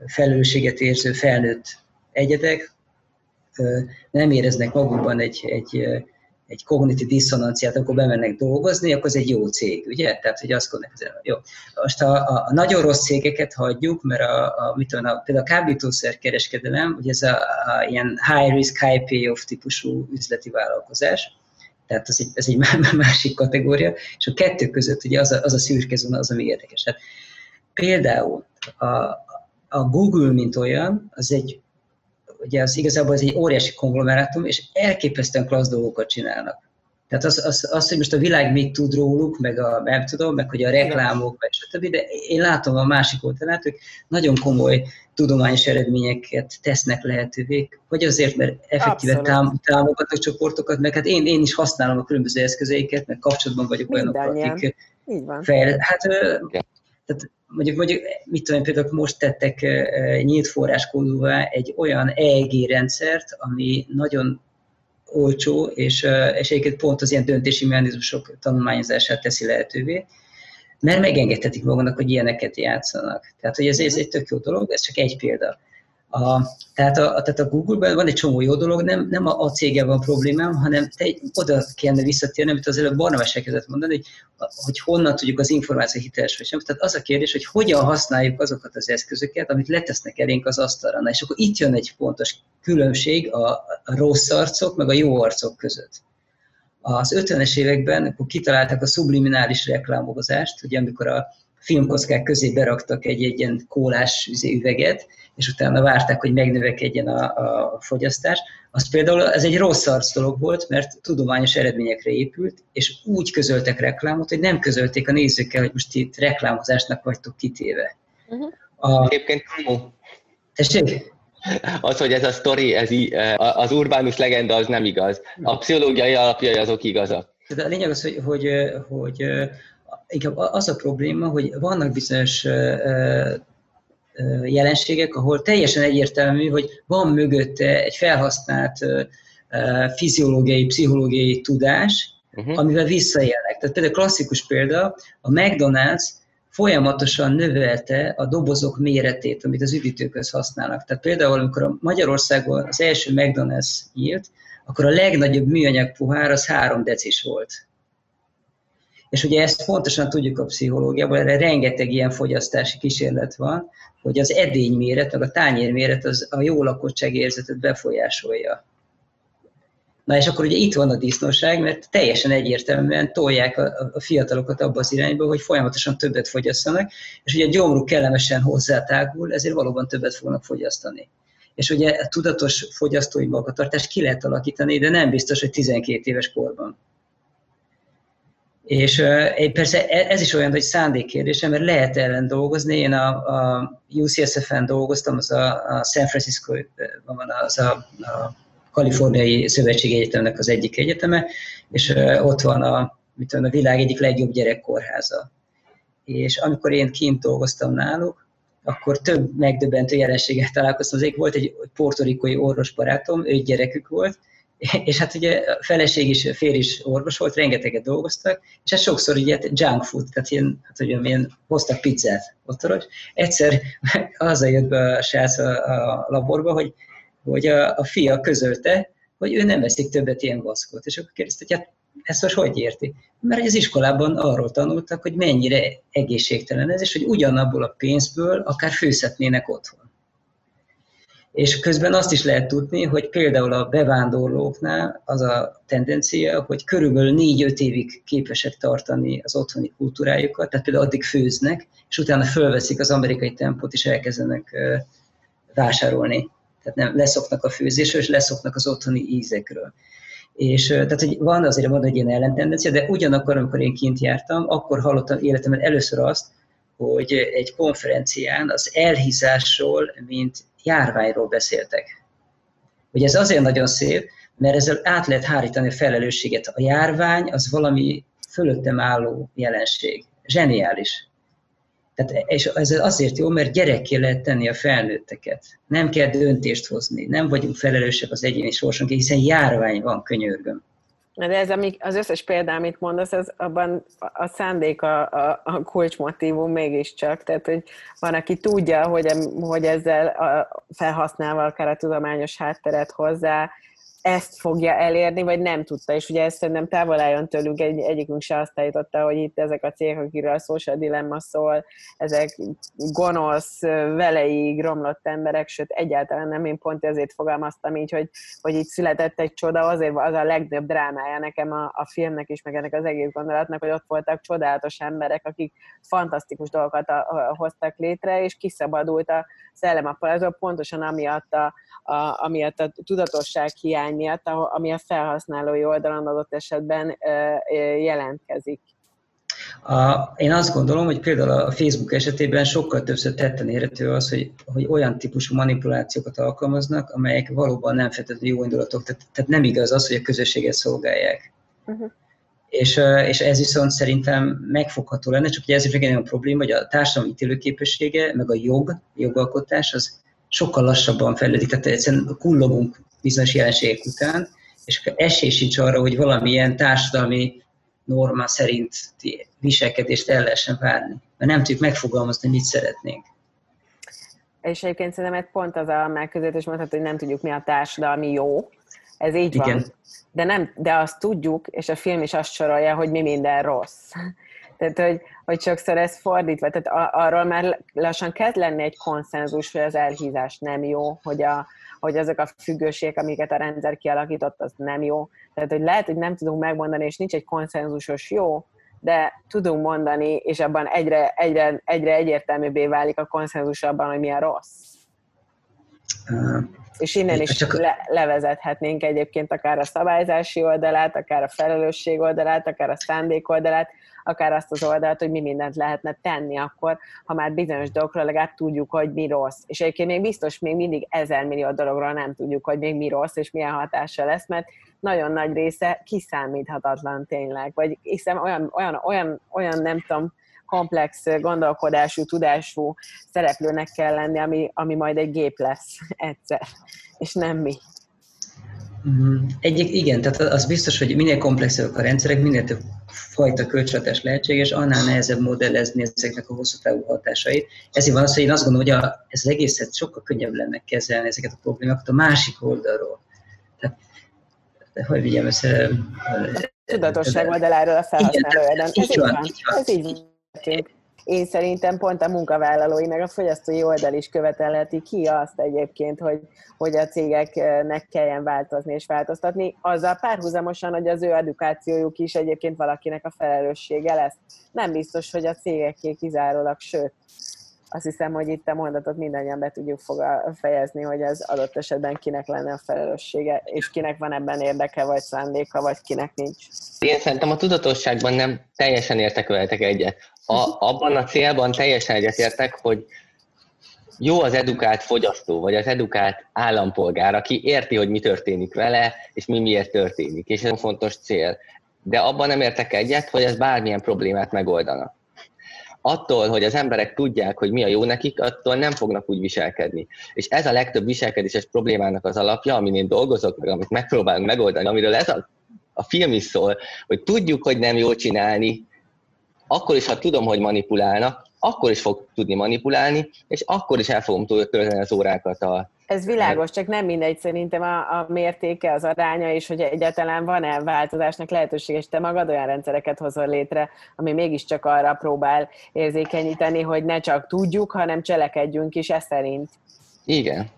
[SPEAKER 3] felelősséget érző felnőtt egyedek, nem éreznek magukban egy, egy, egy kognitív diszonanciát, amikor bemennek dolgozni, akkor ez egy jó cég, ugye? Tehát, hogy azt gondolják, jó. Most a, a, a nagyon rossz cégeket hagyjuk, mert a, a, mit tudom, a, például a kábítószer kereskedelem, ugye ez a, a ilyen high risk, high payoff típusú üzleti vállalkozás, tehát ez egy, ez egy másik kategória, és a kettő között ugye az a, az a szürke zóna az, ami érdekes. Hát például a, a Google, mint olyan, az egy, ugye az igazából ez egy óriási konglomerátum, és elképesztően klassz dolgokat csinálnak. Tehát az, az, az, hogy most a világ mit tud róluk, meg a, nem tudom, meg hogy a reklámok, meg stb., de én látom a másik oldalát, hogy nagyon komoly tudományos eredményeket tesznek lehetővé, vagy azért, mert effektíve tám, támogatnak csoportokat, meg hát én, én is használom a különböző eszközeiket, meg kapcsolatban vagyok olyanokkal, akik fejl... Hát, tehát mondjuk, mondjuk, mit tudom, például most tettek nyílt forráskódúvá egy olyan EEG rendszert, ami nagyon olcsó, és, és egyébként pont az ilyen döntési mechanizmusok tanulmányozását teszi lehetővé, mert megengedhetik magának, hogy ilyeneket játszanak. Tehát, hogy ez, ez egy tök jó dolog, ez csak egy példa. A, tehát, a, tehát a Google-ben van egy csomó jó dolog, nem, nem a, a céggel van problémám, hanem te egy, oda kellene visszatérni, amit az előbb Barnabás elkezdett mondani, hogy, hogy honnan tudjuk az információ hiteles vagy sem. Tehát az a kérdés, hogy hogyan használjuk azokat az eszközöket, amit letesznek elénk az asztalra. Na, és akkor itt jön egy pontos különbség a, a rossz arcok, meg a jó arcok között. Az 50-es években akkor kitalálták a subliminális reklámozást, ugye amikor a filmkockák közé beraktak egy, egy ilyen kólás üveget, és utána várták, hogy megnövekedjen a, a fogyasztás. Az például ez egy rossz arc dolog volt, mert tudományos eredményekre épült, és úgy közöltek reklámot, hogy nem közölték a nézőkkel, hogy most itt reklámozásnak vagytok kitéve. Uh-huh.
[SPEAKER 1] A... Egyébként
[SPEAKER 3] Tessék?
[SPEAKER 1] Az, hogy ez a sztori, ez í, az urbánus legenda, az nem igaz. A pszichológiai alapjai azok igazak.
[SPEAKER 3] De a lényeg az, hogy, hogy, hogy inkább az a probléma, hogy vannak bizonyos jelenségek, ahol teljesen egyértelmű, hogy van mögötte egy felhasznált fiziológiai, pszichológiai tudás, uh-huh. amivel visszaélnek. Tehát például klasszikus példa, a McDonald's folyamatosan növelte a dobozok méretét, amit az üdítőköz használnak. Tehát például, amikor a Magyarországon az első McDonald's nyílt, akkor a legnagyobb műanyag pohár az három decis volt. És ugye ezt pontosan tudjuk a pszichológiában, erre rengeteg ilyen fogyasztási kísérlet van, hogy az edény méret, meg a tányér méret az a jó lakottság érzetet befolyásolja. Na és akkor ugye itt van a disznóság, mert teljesen egyértelműen tolják a, a fiatalokat abba az irányba, hogy folyamatosan többet fogyasszanak, és ugye a gyomruk kellemesen hozzátágul, ezért valóban többet fognak fogyasztani. És ugye a tudatos fogyasztói magatartást ki lehet alakítani, de nem biztos, hogy 12 éves korban. És persze e, ez is olyan, hogy szándékkérdése, mert lehet ellen dolgozni. Én a, a UCSF-en dolgoztam, az a, a San Francisco, van az a, a Kaliforniai Szövetségi Egyetemnek az egyik egyeteme, és ott van a, mit tudom, a világ egyik legjobb gyerekkorháza. És amikor én kint dolgoztam náluk, akkor több megdöbbentő jelenséget találkoztam. Az egyik volt egy portorikói orvosbarátom, ő gyerekük volt, és hát ugye a feleség is, a fér is orvos volt, rengeteget dolgoztak, és hát sokszor ugye junk food, tehát ilyen, hát ugye milyen hoztak pizzát otthonról. Egyszer azzal jött be a srác a, a laborba, hogy, hogy a, a fia közölte, hogy ő nem veszik többet ilyen vaszkot. És akkor kérdezte, hogy hát ezt most hogy érti? Mert az iskolában arról tanultak, hogy mennyire egészségtelen ez, és hogy ugyanabból a pénzből akár főzhetnének otthon. És közben azt is lehet tudni, hogy például a bevándorlóknál az a tendencia, hogy körülbelül 4-5 évig képesek tartani az otthoni kultúrájukat, tehát például addig főznek, és utána fölveszik az amerikai tempót, és elkezdenek vásárolni. Tehát nem leszoknak a főzésről, és leszoknak az otthoni ízekről. És tehát, hogy van azért van egy ilyen ellentendencia, de ugyanakkor, amikor én kint jártam, akkor hallottam életemben először azt, hogy egy konferencián az elhízásról, mint járványról beszéltek. hogy ez azért nagyon szép, mert ezzel át lehet hárítani a felelősséget. A járvány az valami fölöttem álló jelenség. Zseniális. Tehát, és ez azért jó, mert gyerekké lehet tenni a felnőtteket. Nem kell döntést hozni, nem vagyunk felelősek az egyéni sorsunk, hiszen járvány van, könyörgöm.
[SPEAKER 2] De ez ami, az összes példa, amit mondasz, az, abban a szándék a, a, a kulcsmotívum mégiscsak. Tehát, hogy van, aki tudja, hogy, hogy ezzel a, felhasználva akár a tudományos hátteret hozzá, ezt fogja elérni, vagy nem tudta, és ugye ezt szerintem távol álljon tőlünk, egy, egyikünk se azt állította, hogy itt ezek a cégek, akikről a social dilemma szól, ezek gonosz, veleig romlott emberek, sőt egyáltalán nem, én pont ezért fogalmaztam így, hogy, hogy itt született egy csoda, azért az a legnagyobb drámája nekem a, a filmnek is, meg ennek az egész gondolatnak, hogy ott voltak csodálatos emberek, akik fantasztikus dolgokat a, a, hoztak létre, és kiszabadult a szellem. A pontosan amiatt a, a, amiatt a tudatosság hiány miatt, ami a felhasználói oldalon adott esetben jelentkezik.
[SPEAKER 3] A, én azt gondolom, hogy például a Facebook esetében sokkal többször tetten érhető az, hogy, hogy olyan típusú manipulációkat alkalmaznak, amelyek valóban nem feltétlenül jó indulatok, tehát, tehát nem igaz az, hogy a közösséget szolgálják. Uh-huh. És, és ez viszont szerintem megfogható lenne, csak hogy ez is egy olyan probléma, hogy a társadalmi ítélőképessége, meg a jog, jogalkotás, az sokkal lassabban fejlődik, tehát egyszerűen kullogunk bizonyos jelenségek után, és esély sincs arra, hogy valamilyen társadalmi norma szerint viselkedést el lehessen várni. Mert nem tudjuk megfogalmazni, mit szeretnénk.
[SPEAKER 2] És egyébként szerintem egy pont az a megközelítés mondható, hogy nem tudjuk, mi a társadalmi jó. Ez így Igen. van. De, nem, de azt tudjuk, és a film is azt sorolja, hogy mi minden rossz. Tehát, hogy, hogy sokszor ez fordítva, tehát arról már lassan kezd lenni egy konszenzus, hogy az elhízás nem jó, hogy, a, hogy azok a függőségek, amiket a rendszer kialakított, az nem jó. Tehát, hogy lehet, hogy nem tudunk megmondani, és nincs egy konszenzusos jó, de tudunk mondani, és abban egyre, egyre, egyre egyértelműbbé válik a konszenzus abban, hogy mi a rossz. És innen is csak... le, levezethetnénk egyébként akár a szabályzási oldalát, akár a felelősség oldalát, akár a szándék oldalát, akár azt az oldalt, hogy mi mindent lehetne tenni akkor, ha már bizonyos dolgokról legalább tudjuk, hogy mi rossz. És egyébként még biztos még mindig ezer millió dologról nem tudjuk, hogy még mi rossz, és milyen hatása lesz, mert nagyon nagy része kiszámíthatatlan tényleg. Vagy hiszem olyan, olyan, olyan, olyan nem tudom, komplex gondolkodású, tudású szereplőnek kell lenni, ami, ami majd egy gép lesz egyszer, és nem mi.
[SPEAKER 3] Mm-hmm. Egyik, igen, tehát az biztos, hogy minél komplexebb a rendszerek, minél több fajta költségvetés lehetséges, annál nehezebb modellezni ezeknek a hosszú távú hatásait. Ezért van az, hogy én azt gondolom, hogy a, ez az egészet sokkal könnyebb lenne kezelni ezeket a problémákat a másik oldalról. Tehát, hogy vigyem össze...
[SPEAKER 2] Tudatosság oldaláról a felhasználó Ez így van. Ez így van én szerintem pont a munkavállalói meg a fogyasztói oldal is követelheti ki azt egyébként, hogy, hogy a cégeknek kelljen változni és változtatni, azzal párhuzamosan, hogy az ő edukációjuk is egyébként valakinek a felelőssége lesz. Nem biztos, hogy a cégeké kizárólag, sőt, azt hiszem, hogy itt a mondatot mindannyian be tudjuk fejezni, hogy ez adott esetben kinek lenne a felelőssége, és kinek van ebben érdeke, vagy szándéka, vagy kinek nincs.
[SPEAKER 1] Én szerintem a tudatosságban nem teljesen értek veletek egyet. A, abban a célban teljesen egyetértek, hogy jó az edukált fogyasztó, vagy az edukált állampolgár, aki érti, hogy mi történik vele, és mi miért történik, és ez egy fontos cél. De abban nem értek egyet, hogy ez bármilyen problémát megoldana attól, hogy az emberek tudják, hogy mi a jó nekik, attól nem fognak úgy viselkedni. És ez a legtöbb viselkedéses problémának az alapja, amin én dolgozok, meg amit megpróbálunk megoldani, amiről ez a, a film is szól, hogy tudjuk, hogy nem jó csinálni, akkor is, ha tudom, hogy manipulálnak, akkor is fog tudni manipulálni, és akkor is el fogom tölteni az órákat a,
[SPEAKER 2] ez világos, csak nem mindegy szerintem a, a mértéke, az aránya, és hogy egyáltalán van-e változásnak lehetőség, és te magad olyan rendszereket hozol létre, ami mégiscsak arra próbál érzékenyíteni, hogy ne csak tudjuk, hanem cselekedjünk is e szerint.
[SPEAKER 1] Igen,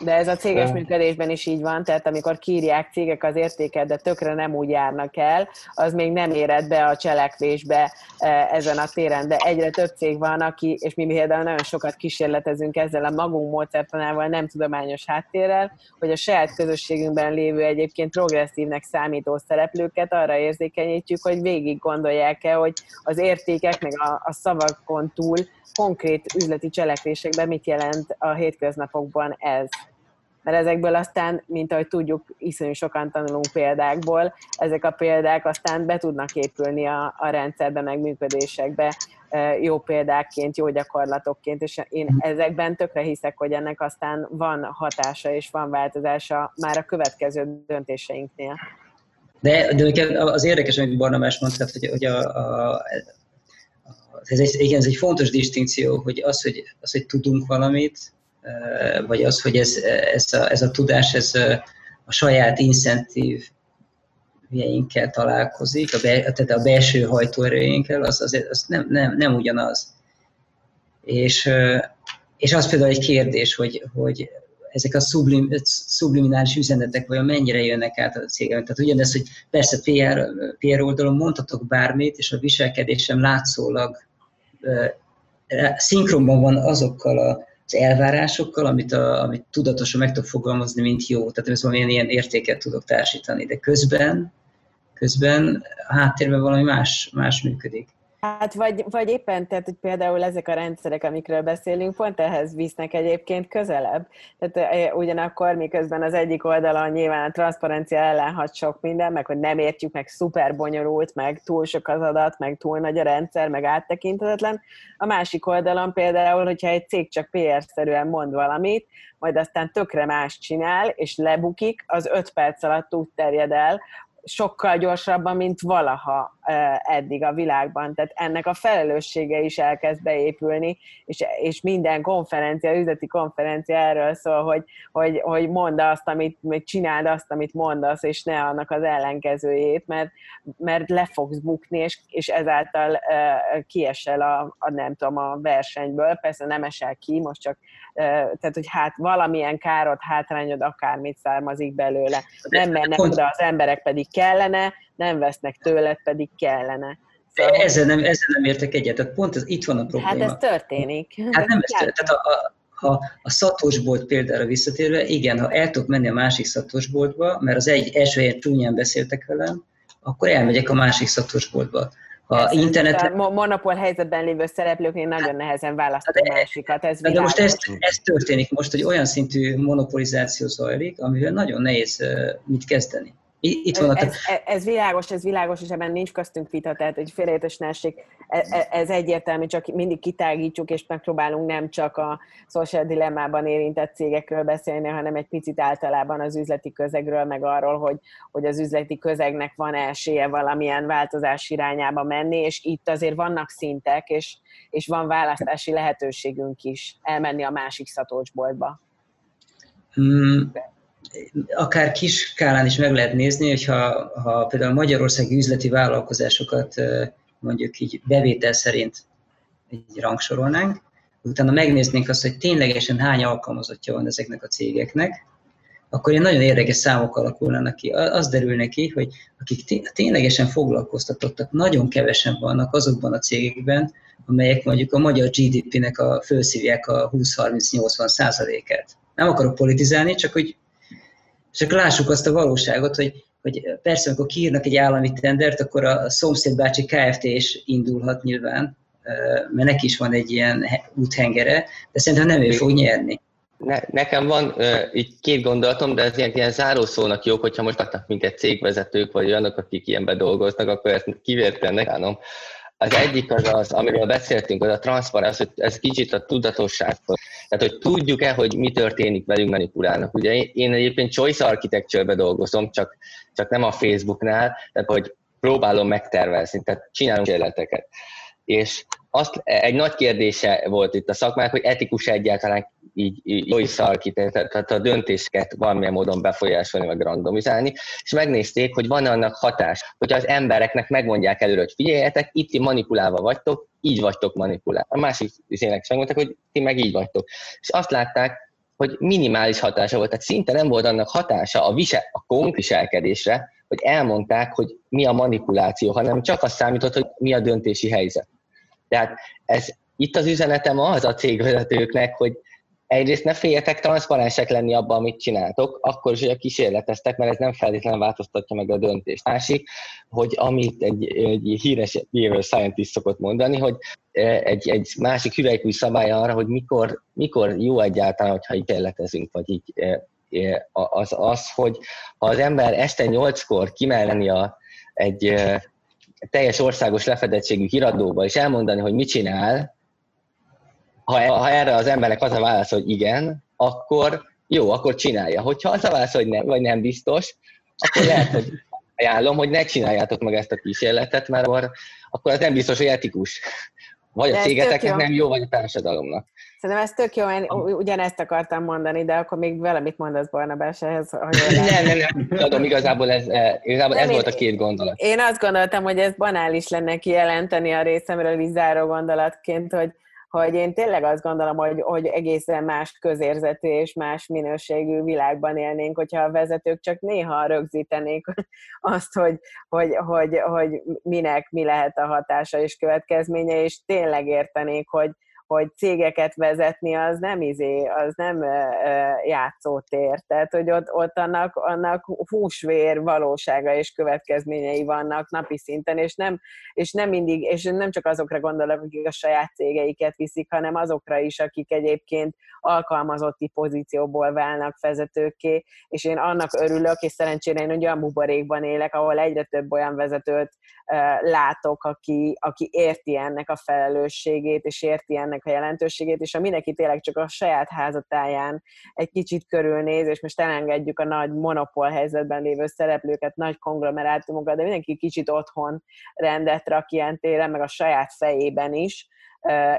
[SPEAKER 2] de ez a céges működésben is így van, tehát amikor kírják cégek az értéket, de tökre nem úgy járnak el, az még nem éred be a cselekvésbe e, ezen a téren. De egyre több cég van, aki, és mi például nagyon sokat kísérletezünk ezzel a magunk módszertanával, nem tudományos háttérrel, hogy a saját közösségünkben lévő egyébként progresszívnek számító szereplőket arra érzékenyítjük, hogy végig gondolják-e, hogy az értékek meg a, a szavakon túl konkrét üzleti cselekvésekben mit jelent a hétköznapokban ez. mert ezekből aztán, mint ahogy tudjuk, iszonyú sokan tanulunk példákból, ezek a példák aztán be tudnak épülni a, a rendszerbe, meg működésekbe jó példákként, jó gyakorlatokként, és én ezekben tökre hiszek, hogy ennek aztán van hatása és van változása már a következő döntéseinknél.
[SPEAKER 3] De, de az érdekes, amit Barnabás mondta, hogy, hogy a, a, ez egy, igen, ez egy fontos distinkció, hogy az, hogy, az, hogy tudunk valamit, vagy az, hogy ez, ez, a, ez a tudás ez a saját incentív jeinkkel találkozik, a, be, tehát a belső hajtóerőinkkel, az, az, az nem, nem, nem ugyanaz. És, és az például egy kérdés, hogy, hogy ezek a sublim, subliminális üzenetek vajon mennyire jönnek át a cégem. Tehát ugyanez, hogy persze PR, PR oldalon mondhatok bármit, és a viselkedésem látszólag szinkronban van azokkal a, az elvárásokkal, amit, a, amit tudatosan meg tudok fogalmazni, mint jó. Tehát ez valamilyen ilyen értéket tudok társítani, de közben, közben a háttérben valami más, más működik.
[SPEAKER 2] Hát vagy, vagy éppen, tehát hogy például ezek a rendszerek, amikről beszélünk, pont ehhez visznek egyébként közelebb. Tehát ugyanakkor, miközben az egyik oldalon nyilván a transzparencia ellen hat sok minden, meg hogy nem értjük, meg szuper bonyolult, meg túl sok az adat, meg túl nagy a rendszer, meg áttekinthetetlen. A másik oldalon például, hogyha egy cég csak PR-szerűen mond valamit, majd aztán tökre más csinál, és lebukik, az öt perc alatt úgy terjed el, sokkal gyorsabban, mint valaha eddig a világban. Tehát ennek a felelőssége is elkezd beépülni, és, és minden konferencia, üzleti konferencia erről szól, hogy, hogy, hogy mondd azt, amit, vagy csináld azt, amit mondasz, és ne annak az ellenkezőjét, mert, mert le fogsz bukni, és, és ezáltal uh, kiesel a, a, nem tudom, a versenyből. Persze nem esel ki, most csak, uh, tehát, hogy hát valamilyen károd, hátrányod, akármit származik belőle. Nem mennek oda, az emberek pedig kellene, nem vesznek tőled, pedig kellene.
[SPEAKER 3] Szóval, ezzel, nem, ezzel nem értek egyet, tehát pont ez, itt van a probléma.
[SPEAKER 2] Hát ez történik.
[SPEAKER 3] Hát nem ez történik. Tehát a, a, ha a szatósbolt példára visszatérve, igen, ha el tudok menni a másik szatósboltba, mert az egy első helyen csúnyán beszéltek velem, akkor elmegyek a másik szatósboltba.
[SPEAKER 2] Ha interneten... A monopól helyzetben lévő szereplőknél nagyon nehezen választani a másikat. Ez
[SPEAKER 3] de most ez, ez történik most, hogy olyan szintű monopolizáció zajlik, amivel nagyon nehéz mit kezdeni.
[SPEAKER 2] Itt van ez, ez, ez világos, ez világos, és ebben nincs köztünk vita, tehát egy félreértesnesség, e, e, ez egyértelmű, csak mindig kitágítjuk, és megpróbálunk nem csak a social dilemmában érintett cégekről beszélni, hanem egy picit általában az üzleti közegről, meg arról, hogy, hogy az üzleti közegnek van esélye valamilyen változás irányába menni, és itt azért vannak szintek, és, és van választási lehetőségünk is elmenni a másik szatócsboltba.
[SPEAKER 3] Hmm akár kis skálán is meg lehet nézni, hogyha ha például a magyarországi üzleti vállalkozásokat mondjuk így bevétel szerint így rangsorolnánk, utána megnéznénk azt, hogy ténylegesen hány alkalmazottja van ezeknek a cégeknek, akkor ilyen nagyon érdekes számok alakulnak ki. Az derül neki, hogy akik ténylegesen foglalkoztatottak, nagyon kevesen vannak azokban a cégekben, amelyek mondjuk a magyar GDP-nek a fölszívják a 20-30-80 százalékát. Nem akarok politizálni, csak hogy csak lássuk azt a valóságot, hogy, hogy persze, amikor kiírnak egy állami tendert, akkor a szomszédbácsi Kft. is indulhat nyilván, mert neki is van egy ilyen úthengere, de szerintem nem ő fog nyerni.
[SPEAKER 1] Ne, nekem van uh, így két gondolatom, de ez ilyen, ilyen zárószónak jók, hogyha most adnak minket cégvezetők, vagy olyanok, akik ilyenben dolgoznak, akkor ezt kivételen állom. Az egyik az az, amiről beszéltünk, az a transzparenc, hogy ez kicsit a tudatossághoz. Tehát, hogy tudjuk-e, hogy mi történik velünk manipulálnak. Ugye én egyébként choice architecture-be dolgozom, csak, csak nem a Facebooknál, tehát hogy próbálom megtervezni, tehát csinálunk kísérleteket. És azt, egy nagy kérdése volt itt a szakmának, hogy etikus egyáltalán így, így jó is tehát a döntéseket valamilyen módon befolyásolni, meg randomizálni, és megnézték, hogy van annak hatás, hogy az embereknek megmondják előre, hogy figyeljetek, itt ti manipulálva vagytok, így vagytok manipulálva. A másik is megmondták, hogy ti meg így vagytok. És azt látták, hogy minimális hatása volt, tehát szinte nem volt annak hatása a, visel, a konkrétviselkedésre, hogy elmondták, hogy mi a manipuláció, hanem csak azt számított, hogy mi a döntési helyzet. Tehát ez, itt az üzenetem az a cégvezetőknek, hogy egyrészt ne féljetek transzparensek lenni abban, amit csináltok, akkor is, hogy a kísérleteztek, mert ez nem feltétlenül változtatja meg a döntést. Másik, hogy amit egy, egy híres behavioral scientist szokott mondani, hogy e, egy, egy másik hüvelykúj szabálya arra, hogy mikor, mikor jó egyáltalán, hogyha így kísérletezünk, vagy így e, az az, hogy ha az ember este nyolckor kimelni a, egy teljes országos lefedettségű híradóba, és elmondani, hogy mit csinál, ha, ha erre az embernek az a válasz, hogy igen, akkor jó, akkor csinálja. Hogyha az a válasz, hogy nem, vagy nem biztos, akkor lehet, hogy ajánlom, hogy ne csináljátok meg ezt a kísérletet, mert akkor, akkor ez nem biztos, hogy etikus. Vagy a cégeteknek nem jó, vagy a társadalomnak.
[SPEAKER 2] Szerintem ez tök jó, én ugyanezt akartam mondani, de akkor még valamit mondasz Barnabás ehhez. Hogy
[SPEAKER 1] nem, nem, nem, tudom, igazából ez, eh, igazából ez volt a két gondolat.
[SPEAKER 2] Én azt gondoltam, hogy ez banális lenne kijelenteni a részemről így záró gondolatként, hogy, hogy én tényleg azt gondolom, hogy, hogy egészen más közérzetű és más minőségű világban élnénk, hogyha a vezetők csak néha rögzítenék azt, hogy, hogy, hogy, hogy minek mi lehet a hatása és következménye, és tényleg értenék, hogy, hogy cégeket vezetni az nem izé, az nem játszótér. Tehát, hogy ott, ott annak, annak húsvér valósága és következményei vannak napi szinten, és nem, és nem mindig, és nem csak azokra gondolok, akik a saját cégeiket viszik, hanem azokra is, akik egyébként alkalmazotti pozícióból válnak vezetőké, és én annak örülök, és szerencsére én olyan buborékban élek, ahol egyre több olyan vezetőt látok, aki, aki érti ennek a felelősségét, és érti ennek a jelentőségét, és ha mindenki tényleg csak a saját házatáján egy kicsit körülnéz, és most elengedjük a nagy monopól helyzetben lévő szereplőket, nagy konglomerátumokat, de mindenki kicsit otthon rendet rak ilyen téren, meg a saját fejében is,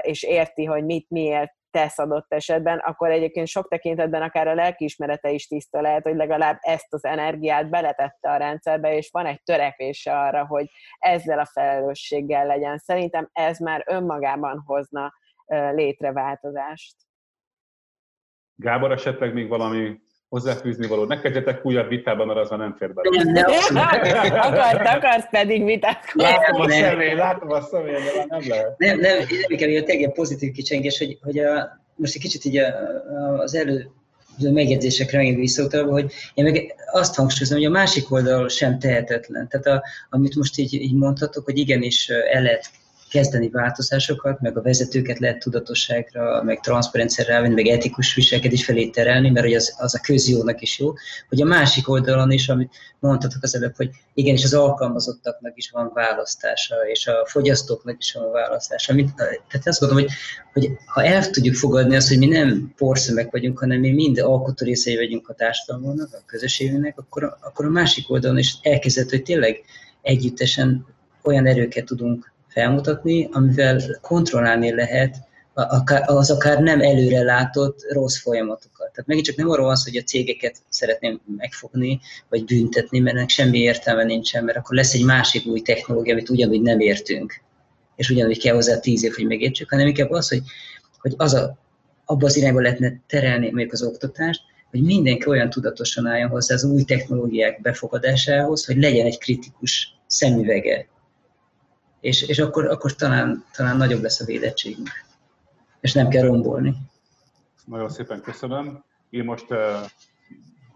[SPEAKER 2] és érti, hogy mit miért tesz adott esetben, akkor egyébként sok tekintetben akár a lelkiismerete is tiszta lehet, hogy legalább ezt az energiát beletette a rendszerbe, és van egy törekvése arra, hogy ezzel a felelősséggel legyen. Szerintem ez már önmagában hozna létre változást.
[SPEAKER 5] Gábor, esetleg még valami hozzáfűzni való. Ne kezdjetek újabb vitába, mert az már nem fér bele.
[SPEAKER 2] Nem, nem. Akart, akarsz pedig vitát.
[SPEAKER 5] Látom a személy, látom a személy, de nem lehet.
[SPEAKER 3] Nem, nem, nem kell, hogy tényleg pozitív kicsengés, hogy, hogy a, most egy kicsit így a, a, az elő megjegyzésekre megint visszautalva, hogy én meg azt hangsúlyozom, hogy a másik oldal sem tehetetlen. Tehát a, amit most így, így mondhatok, hogy igenis el lehet kezdeni változásokat, meg a vezetőket lehet tudatosságra, meg transzparenciára rávenni, meg etikus viselkedés felé terelni, mert hogy az, az a közjónak is jó. Hogy a másik oldalon is, amit mondhatok az előbb, hogy igenis az alkalmazottaknak is van választása, és a fogyasztóknak is van választása. Amit, tehát azt gondolom, hogy, hogy ha el tudjuk fogadni azt, hogy mi nem porszemek vagyunk, hanem mi mind alkotó részei vagyunk a társadalomnak, a közösségünknek, akkor, akkor a másik oldalon is elkezdett, hogy tényleg együttesen olyan erőket tudunk felmutatni, amivel kontrollálni lehet az akár nem előre látott rossz folyamatokat. Tehát megint csak nem arról van hogy a cégeket szeretném megfogni, vagy büntetni, mert ennek semmi értelme nincsen, mert akkor lesz egy másik új technológia, amit ugyanúgy nem értünk, és ugyanúgy kell hozzá tíz év, hogy megértsük, hanem inkább az, hogy, hogy az a, abba az irányba lehetne terelni mondjuk az oktatást, hogy mindenki olyan tudatosan álljon hozzá az új technológiák befogadásához, hogy legyen egy kritikus szemüvege és, és akkor, akkor talán, talán nagyobb lesz a védettségünk, és nem kell rombolni.
[SPEAKER 5] Nagyon szépen köszönöm. Én most uh,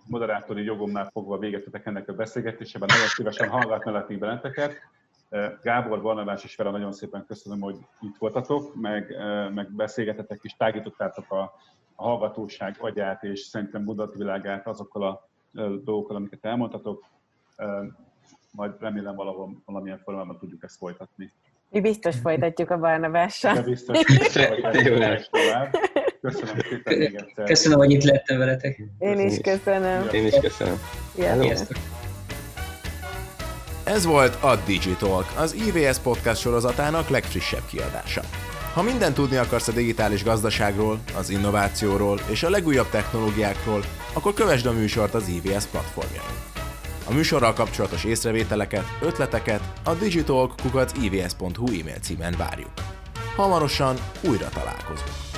[SPEAKER 5] moderátori jogomnál fogva végetetek ennek a beszélgetésében. Nagyon szívesen hallgatnálak benneteket. Gábor, Barnabás és Vera, nagyon szépen köszönöm, hogy itt voltatok, meg, meg beszélgetetek és tágítottátok a, a hallgatóság agyát és szerintem mudatvilágát azokkal a dolgokkal, amiket elmondtatok majd remélem valahol valamilyen formában tudjuk ezt folytatni.
[SPEAKER 2] Mi biztos folytatjuk a Barnabással.
[SPEAKER 5] De biztos, hogy Köszönöm szépen még egyszer.
[SPEAKER 3] Köszönöm, hogy itt lettem veletek.
[SPEAKER 2] Én is köszönöm.
[SPEAKER 1] Én is köszönöm.
[SPEAKER 2] Sziasztok.
[SPEAKER 4] Ez volt a Digitalk, az IVS podcast sorozatának legfrissebb kiadása. Ha mindent tudni akarsz a digitális gazdaságról, az innovációról és a legújabb technológiákról, akkor kövesd a műsort az IVS platformjain. A műsorral kapcsolatos észrevételeket, ötleteket a digitalk.ivs.hu e-mail címen várjuk. Hamarosan újra találkozunk.